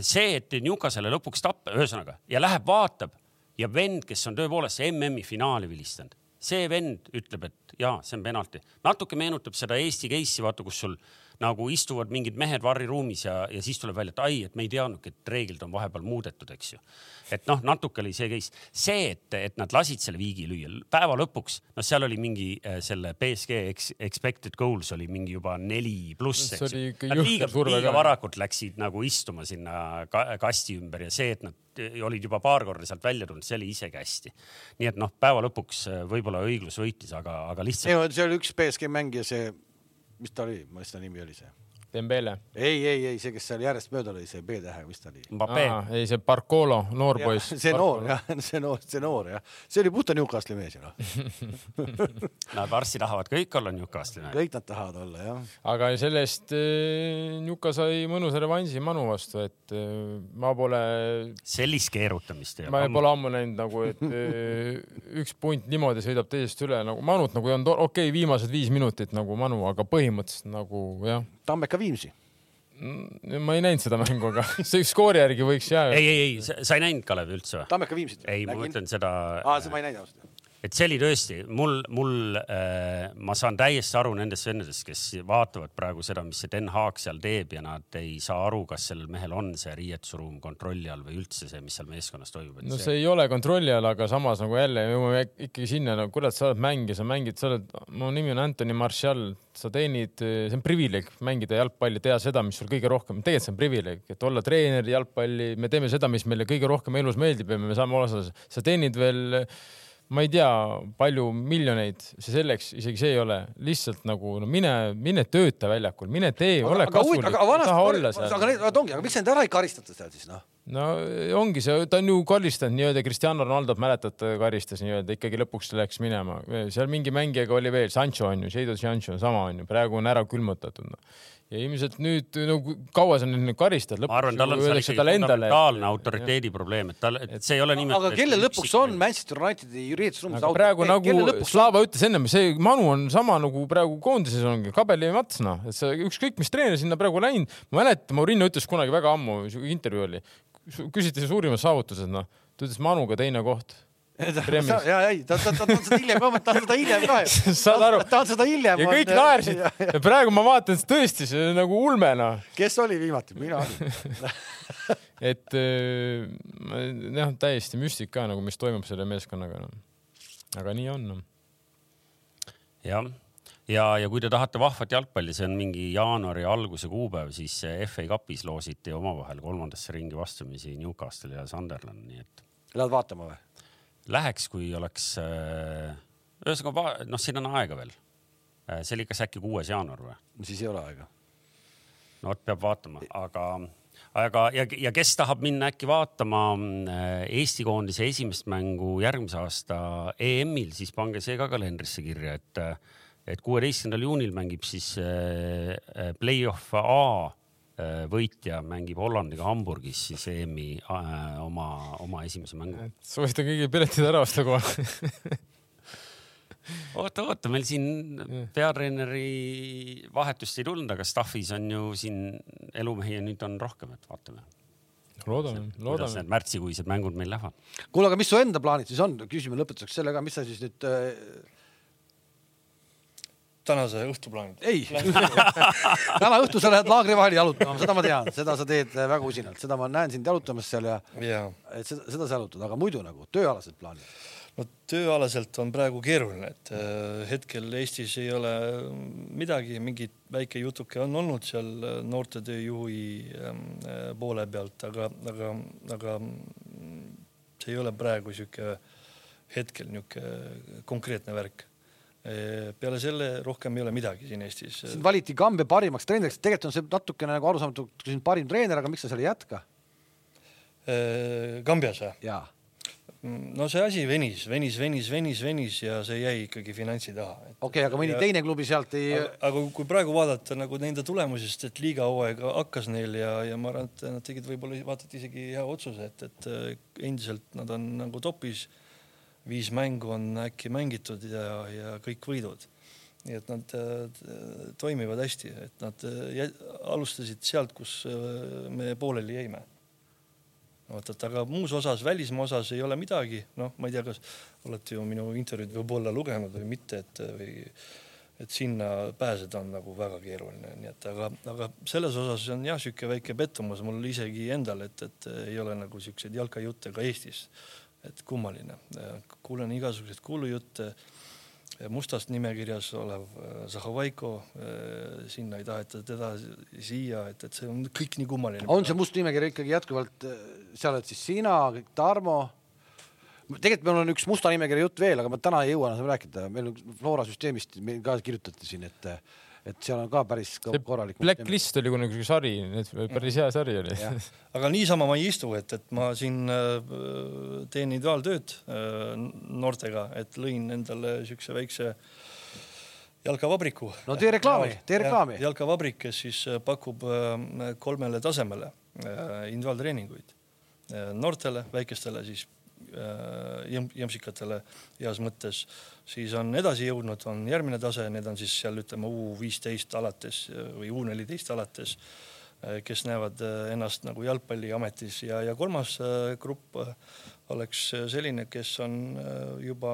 [SPEAKER 2] see, et Newcastle lõpuks tappa, ühesõnaga ja läheb vaatab ja vend, kes on tõepoolest MM-i finaali vilistanud, see vend ütleb, et jaa, see on penalti. natuke meenutab seda Eesti case'i, vaata, kus sul nagu istuvad mingid mehed varriruumis ja, ja siis tuleb välja, et ai, et me ei teadnudki, et reeglid on vahepeal muudetud, eks ju. et noh, natuke oli see case, see, et, et nad lasid selle viigi lüüa, päeva lõpuks, noh, seal oli mingi äh, selle BSG ex, expected goals oli mingi juba neli pluss, eks ju. Nad liiga, liiga varakult läksid nagu istuma sinna ka, kasti ümber ja see, et nad olid juba paar korda sealt välja tulnud, see oli isegi hästi. nii et noh, päeva lõpuks äh, võib-olla õiglus võitis, aga, aga lihtsalt.
[SPEAKER 1] see oli üks BSG mängija, see mis ta oli, mis ta nimi oli see?
[SPEAKER 3] Dembele.
[SPEAKER 1] ei, ei, ei see, kes seal järjest mööda lõi, see B-tähega, mis ta oli?
[SPEAKER 3] Ei, see Barcolo, noor poiss.
[SPEAKER 1] see noor jah, see noor, see noor jah, see oli puhta Newcastle'i mees ju noh,
[SPEAKER 2] nad varsti tahavad kõik olla Newcastle'i mehed.
[SPEAKER 1] kõik nad tahavad olla jah.
[SPEAKER 3] aga sellest eh, Njuka sai mõnusa revanši Manu vastu, et eh, ma pole,
[SPEAKER 2] sellist keerutamist ei
[SPEAKER 3] ma
[SPEAKER 2] ole.
[SPEAKER 3] pole ammu näinud nagu, et eh, üks punt niimoodi sõidab teisest üle nagu Manut nagu ei olnud, okei okay,, viimased viis minutit nagu Manu, aga põhimõtteliselt nagu jah,
[SPEAKER 1] Tammeka Viimsi.
[SPEAKER 3] ma ei näinud seda mängu, aga see skoori järgi võiks jääda.
[SPEAKER 2] ei, ei, ei, sa ei näinud Kalev üldse või?
[SPEAKER 1] Tammeka Viimsit.
[SPEAKER 2] ei, ma mõtlen seda
[SPEAKER 1] aa, seda ma ei näinud ausalt.
[SPEAKER 2] Et see oli tõesti mul, mul äh,, ma saan täiesti aru nendest vendadest, kes vaatavad praegu seda, mis see Den Haag seal teeb ja nad ei saa aru, kas sellel mehel on see riietusruum kontrolli all või üldse see, mis seal meeskonnas toimub.
[SPEAKER 3] no see ei ole kontrolli all, aga samas nagu jälle jõuame ikkagi sinna, no kurat, sa oled mängija, sa mängid, sa oled, mu nimi on Anthony Martial, sa teenid, see on privileeg mängida jalgpalli, teha seda, mis sul kõige rohkem, tegelikult see on privileeg, et olla treener jalgpalli, me teeme seda, mis meile kõige rohkem elus meeldib ja me saame osa, sa teenid veel ma ei tea, palju miljoneid, see selleks, isegi see ei ole, lihtsalt nagu no mine, mine tööta väljakul, mine tee, ole kasulik,
[SPEAKER 1] aga
[SPEAKER 3] taha olla
[SPEAKER 1] vanasti, aga
[SPEAKER 3] seal.
[SPEAKER 1] need, ongi, aga miks neid ära ei karistata seal siis noh?
[SPEAKER 3] no ongi see, ta on ju karistanud nii-öelda Cristiano Ronaldot mäletate, karistas nii-öelda ikkagi lõpuks läks minema, seal mingi mängijaga oli veel, Sancho on ju, Jadon Sancho sama on ju, praegu on ära külmutatud no.. Ja ilmselt nüüd no kaua sa nüüd karistad,
[SPEAKER 2] ma arvan,
[SPEAKER 3] lõpuks
[SPEAKER 2] tal on seal ikkagi fundamentaalne autoriteedi probleem, et tal, et see ei ole nimelt.
[SPEAKER 1] aga kelle lõpuks on Manchester Unitedi juriidilisruumis
[SPEAKER 3] aga praegu nagu
[SPEAKER 1] lõpuks...
[SPEAKER 3] Slava ütles ennem, see Manu on sama nagu praegu koondises ongi, kabeli mats noh, et see ükskõik mis treener sinna praegu läinud, ma mäletan, Maurinho ütles kunagi väga ammu, intervjuu oli, küsiti suurimad saavutused noh, ta ütles Manuga teine koht. Premis.
[SPEAKER 1] ja, ei, ta, ta, ta, ta on seda hiljem ka, ta on seda hiljem ka ju.
[SPEAKER 3] saad aru?
[SPEAKER 1] ta on seda hiljem.
[SPEAKER 3] ja kõik naersid ja praegu ma vaatan, tõesti, see on nagu ulme noh,
[SPEAKER 1] kes oli viimati, mina olin.
[SPEAKER 3] et äh, ma- jah, täiesti müstika nagu, mis toimub selle meeskonnaga no.. aga nii on no..
[SPEAKER 2] jah, ja, ja kui te tahate vahvat jalgpalli, see on mingi jaanuari alguse kuupäev, siis FA Cupis loositi omavahel kolmandasse ringi vastamisi Newcastle ja Sunderland, nii et
[SPEAKER 1] Lähed vaatama või?
[SPEAKER 2] läheks, kui oleks, ühesõnaga, noh, siin on aega veel. see oli kas äkki kuues jaanuar või?
[SPEAKER 1] siis ei ole aega.
[SPEAKER 2] no vot, peab vaatama, aga, aga ja, ja kes tahab minna äkki vaatama äh, Eesti koondise esimest mängu järgmise aasta EM-il, siis pange see ka kalendrisse kirja, et, et kuueteistkümnendal juunil mängib siis äh, äh, play-off A äh, võitja mängib Hollandiga Hamburgis siis EM-i äh, oma, oma esimese mängu.
[SPEAKER 3] soovitan kõigil piletid ära osta kohe.
[SPEAKER 2] oota, oota, meil siin peatreeneri vahetust ei tulnud, aga staff'is on ju siin elumehi ja nüüd on rohkem, et vaatame,
[SPEAKER 3] loodame,
[SPEAKER 2] kuidas
[SPEAKER 3] loodame
[SPEAKER 2] need. märtsikuised mängud meil lähevad.
[SPEAKER 1] kuule, aga mis su enda plaanid siis on, küsime lõpetuseks selle ka, mis sa siis nüüd äh,,
[SPEAKER 4] tänase õhtu plaanid.
[SPEAKER 1] ei, täna õhtul sa lähed laagri vahel jalutama, seda ma tean, seda sa teed äh, väga usinalt, seda ma näen sind jalutamas seal ja
[SPEAKER 4] ja
[SPEAKER 1] et seda, seda sa jalutad, aga muidu nagu tööalased plaanid.
[SPEAKER 4] no tööalaselt on praegu keeruline, et äh, hetkel Eestis ei ole midagi, mingi väike jutuke on olnud seal äh, noortetööjuhi ähm, äh, poole pealt, aga, aga, aga see ei ole praegu sihuke hetkel niisugune konkreetne värk. Peale selle rohkem ei ole midagi siin Eestis.
[SPEAKER 1] sind valiti Kambja parimaks treeneriks, tegelikult on see natukene nagu arusaamatu, kui sind parim treener, aga miks sa seal ei jätka?
[SPEAKER 4] Kambjas või?
[SPEAKER 1] jaa,
[SPEAKER 4] no see asi venis, venis, venis, venis, venis ja see jäi ikkagi finantsi taha.
[SPEAKER 1] okei okay,, aga mõni
[SPEAKER 4] Ja-
[SPEAKER 1] teine klubi sealt ei,
[SPEAKER 4] aga, kui praegu vaadata nagu nende tulemusi, sest et liigahooaeg hakkas neil ja, ja ma arvan, et nad tegid võib-olla vaata et isegi hea otsuse, et, et äh, endiselt nad on nagu topis. Viis mängu on äkki mängitud ja, ja kõik võidud. nii et nad äh, toimivad hästi, et nad äh, alustasid sealt, kus äh, me pooleli jäime vot, et aga muus osas, välismaa osas ei ole midagi, noh, ma ei tea, kas olete ju minu intervjuud võib-olla lugenud või mitte, et või et sinna pääseda on nagu väga keeruline, nii et aga, aga selles osas on jah, sihuke väike pettumus mul isegi endal, et, et ei ole nagu siukseid jalkajutte ka Eestis. Et kummaline, kuulen igasuguseid kuulujutte. mustast nimekirjas olev äh, Zahhovaiko, sinna ei taheta teda siia, et, et see on kõik nii kummaline.
[SPEAKER 1] on see must nimekiri ikkagi jätkuvalt, seal oled siis sina, Tarmo. tegelikult meil on üks musta nimekirja jutt veel, aga ma täna ei jõua enam rääkida, meil on Flora süsteemist meil ka kirjutati siin, et et seal on ka päris korralik.
[SPEAKER 3] Blacklist oli kunagi üks sari, päris hea sari oli.
[SPEAKER 4] aga niisama ma ei istu, et, et ma siin äh, teen individuaaltööd äh, noortega, et lõin endale siukse väikse jalkavabriku.
[SPEAKER 1] No tee reklaami, tee reklaami.
[SPEAKER 4] jalkavabrik, kes siis äh, pakub kolmele tasemele äh, individuaaltreeninguid äh, noortele, väikestele siis jõmpsikatele heas mõttes, siis on edasi jõudnud, on järgmine tase, need on siis seal ütleme U viisteist alates äh, või U neliteist alates, kes näevad äh, ennast nagu jalgpalliametis ja, ja kolmas äh, grupp äh, oleks selline, kes on äh, juba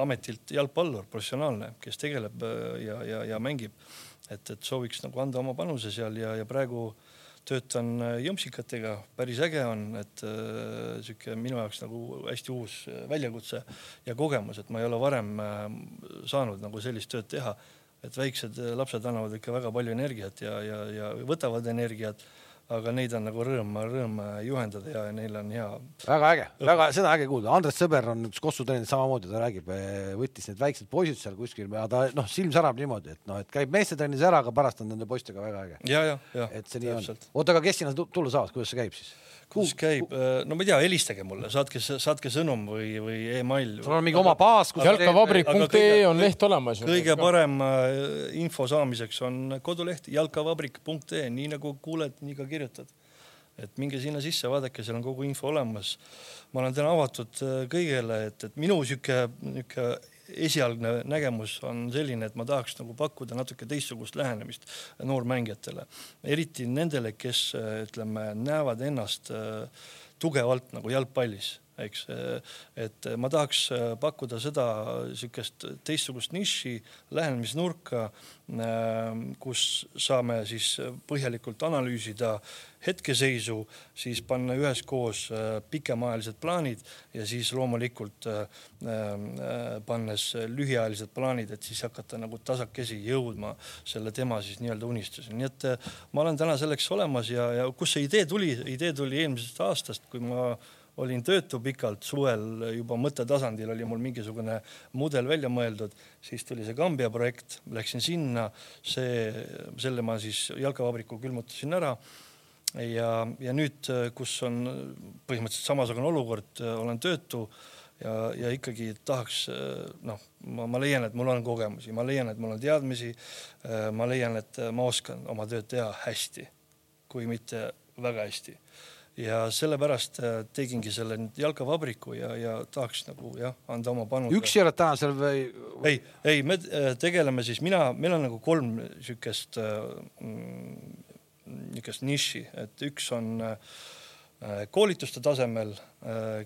[SPEAKER 4] ametilt jalgpallur, professionaalne, kes tegeleb äh, ja, ja, ja mängib. et, et sooviks nagu anda oma panuse seal ja, ja praegu töötan äh, jõmpsikatega, päris äge on, et äh, sihuke minu jaoks nagu hästi uus äh, väljakutse ja kogemus, et ma ei ole varem äh, saanud nagu sellist tööd teha. et väiksed äh, lapsed annavad ikka väga palju energiat ja, ja, ja võtavad energiat, aga neid on nagu rõõm, rõõm äh, juhendada ja neil on hea
[SPEAKER 1] väga äge, väga, seda äge kuulda. Andres Sõber on üks Kossu treener samamoodi, ta räägib, võttis need väiksed poisid seal kuskil ja ta noh, silm särab niimoodi, et noh, et käib meestetrennis ära, aga pärast on nende poistega väga äge.
[SPEAKER 4] ja, ja, ja.
[SPEAKER 1] et see nii on. oota, aga kes sinna tu- tulla saavad, kuidas see käib siis?
[SPEAKER 4] Kus käib, no ma ei tea, helistage mulle, saatke, saatke sõnum või, või email.
[SPEAKER 1] sul on mingi oma baas, kus
[SPEAKER 3] jalkavabrik.ee on leht olemas
[SPEAKER 4] kõige parem äh, info saamiseks on koduleht jalkavabrik.ee, nii nagu kuuled, nii ka kirjutad. et minge sinna sisse, vaadake, seal on kogu info olemas. ma olen täna avatud äh, kõigele, et, et minu sihuke, nihuke esialgne nägemus on selline, et ma tahaks nagu pakkuda natuke teistsugust lähenemist noormängijatele, eriti nendele, kes ütleme, näevad ennast äh, tugevalt nagu jalgpallis eks, et ma tahaks äh, pakkuda seda niisugust teistsugust nišši, lähenemisnurka, kus saame siis põhjalikult analüüsida hetkeseisu, siis panna üheskoos pikemaajalised plaanid ja siis loomulikult pannes lühiajalised plaanid, et siis hakata nagu tasakesi jõudma selle tema siis nii-öelda unistuseni, nii et ma olen täna selleks olemas ja, ja kust see idee tuli, idee tuli eelmisest aastast, kui ma olin töötu pikalt suvel juba mõttetasandil oli mul mingisugune mudel välja mõeldud, siis tuli see Kambja projekt, läksin sinna, see, selle ma siis jalkavabriku külmutasin ära ja, ja nüüd, kus on põhimõtteliselt samasugune olukord, olen töötu ja, ja ikkagi tahaks noh, ma, ma leian, et mul on kogemusi, ma leian, et mul on teadmisi. ma leian, et ma oskan oma tööd teha hästi, kui mitte väga hästi ja sellepärast äh, tegingi selle nüüd jalkavabriku ja, ja tahaks nagu jah, anda oma panuse.
[SPEAKER 1] üksi oled täna seal või?
[SPEAKER 4] ei, ei, me äh, tegeleme siis mina, meil on nagu kolm siukest, niisugust nišši, et üks on äh, koolituste tasemel,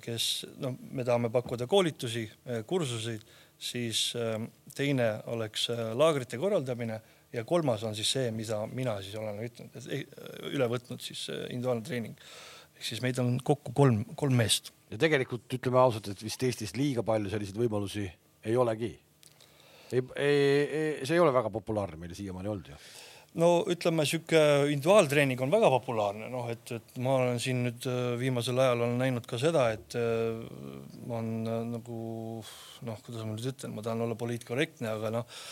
[SPEAKER 4] kes noh, me tahame pakkuda koolitusi, kursuseid, siis äh, teine oleks äh, laagrite korraldamine ja kolmas on siis see, mida mina siis olen ütelnud, üle võtnud siis äh, individuaalne treening ehk siis meid on kokku kolm, kolm meest.
[SPEAKER 1] ja tegelikult ütleme ausalt, et vist Eestis liiga palju selliseid võimalusi ei olegi. ei, ei, ei, see ei ole väga populaarne meil siiamaani olnud ju.
[SPEAKER 4] no ütleme, sihuke individuaaltreening on väga populaarne, noh, et, et ma olen siin nüüd äh, viimasel ajal olen näinud ka seda, et äh, on äh, nagu noh, kuidas ma nüüd ütlen, ma tahan olla poliitkorrektne, aga noh,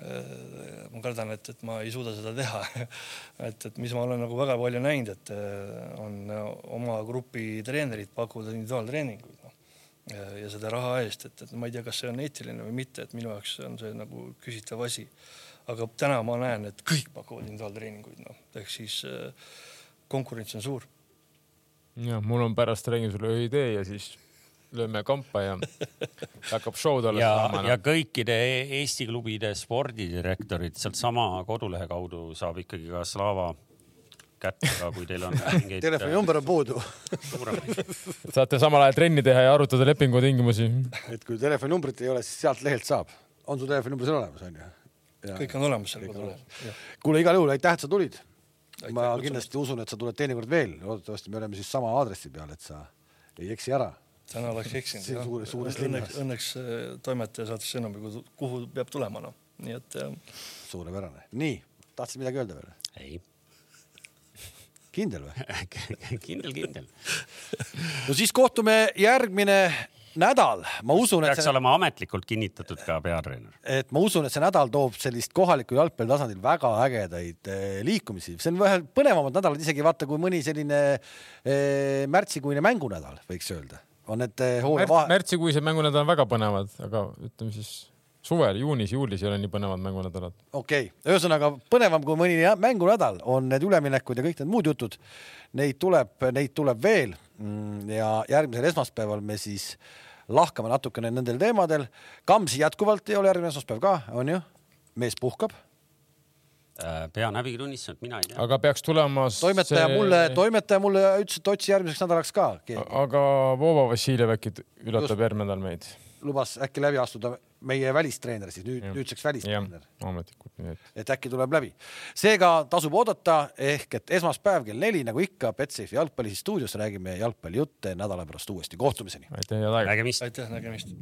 [SPEAKER 4] ma kardan, et, et ma ei suuda seda teha. et, et mis ma olen nagu väga palju näinud, et on oma grupi treenerid pakuvad individuaaltreeninguid, noh ja seda raha eest, et, et ma ei tea, kas see on eetiline või mitte, et minu jaoks on see nagu küsitav asi aga täna ma näen, et kõik pakuvad individuaaltreeninguid, noh, ehk siis äh, konkurents on suur.
[SPEAKER 3] ja mul on pärast räägin sulle ühe idee ja siis lööme kampa ja hakkab show'd alles
[SPEAKER 2] ja,
[SPEAKER 3] saama.
[SPEAKER 2] ja kõikide Eesti klubide spordidirektorid sealtsama kodulehe kaudu saab ikkagi ka Slava kätte ka, kui teil on mingeid
[SPEAKER 1] telefoninumber on puudu.
[SPEAKER 3] saate samal ajal trenni teha ja arutada lepingu tingimusi.
[SPEAKER 1] et kui telefoninumbrit ei ole, siis sealt lehelt saab. on su telefoninumber seal olemas, onju?
[SPEAKER 4] kõik on olemas seal kodulehel.
[SPEAKER 1] kuule, igal juhul aitäh, et sa tulid.
[SPEAKER 4] Aitäh
[SPEAKER 1] ma kindlasti usun, et sa tuled teinekord veel, loodetavasti me oleme siis sama aadressi peal, et sa ei eksi ära.
[SPEAKER 4] Täna oleks eksinud
[SPEAKER 1] Siin
[SPEAKER 4] jah.
[SPEAKER 1] suures- suures
[SPEAKER 4] õnneks,
[SPEAKER 1] linnas.
[SPEAKER 4] õnneks äh, toimetaja saatis sõnumi, kuhu peab tulema, noh, nii et äh,
[SPEAKER 1] suurepärane. nii, tahtsid midagi öelda veel?
[SPEAKER 2] ei,
[SPEAKER 1] kindel või?
[SPEAKER 2] kindel, kindel.
[SPEAKER 1] no siis kohtume järgmine nädal, ma usun, et
[SPEAKER 2] peaks
[SPEAKER 1] see,
[SPEAKER 2] olema ametlikult kinnitatud ka peatreener.
[SPEAKER 1] et ma usun, et see nädal toob sellist kohaliku jalgpalli tasandil väga ägedaid eh, liikumisi, see on vähe põnevamad nädalad isegi vaata, kui mõni selline eh, märtsikuine mängunädal, võiks öelda. On need hooaja
[SPEAKER 3] Märts,
[SPEAKER 1] vahe,
[SPEAKER 3] märtsikuised mängunädalad on väga põnevad, aga ütleme siis suvel, juunis, juulis ei ole nii põnevad mängunädalad.
[SPEAKER 1] okei okay., ühesõnaga põnevam kui mõni mängunädal on need üleminekud ja kõik need muud jutud. Neid tuleb, neid tuleb veel Mm, ja järgmisel esmaspäeval me siis lahkame natukene nendel teemadel. Kamsi jätkuvalt ei ole järgmine esmaspäev ka, on ju? mees puhkab.
[SPEAKER 2] Äh, pean häbi tunnistama, et mina ei tea.
[SPEAKER 3] aga peaks tulema
[SPEAKER 1] toimetaja see... mulle, toimetaja mulle ütles, et otsi järgmiseks nädalaks ka.
[SPEAKER 3] aga Vova Vassiljev äkki üllatab järgmine nädal meid?
[SPEAKER 1] lubas äkki läbi astuda meie välistreener siis nüüd, nüüdseks välistreener.
[SPEAKER 3] ametlikult nii et.
[SPEAKER 1] et äkki tuleb läbi. seega tasub oodata ehk et esmaspäev kell neli, nagu ikka, Betsafe jalgpalli stuudios räägime jalgpallijutte nädala pärast uuesti, kohtumiseni.
[SPEAKER 3] aitäh, head aega.
[SPEAKER 2] nägemist.
[SPEAKER 4] aitäh, nägemist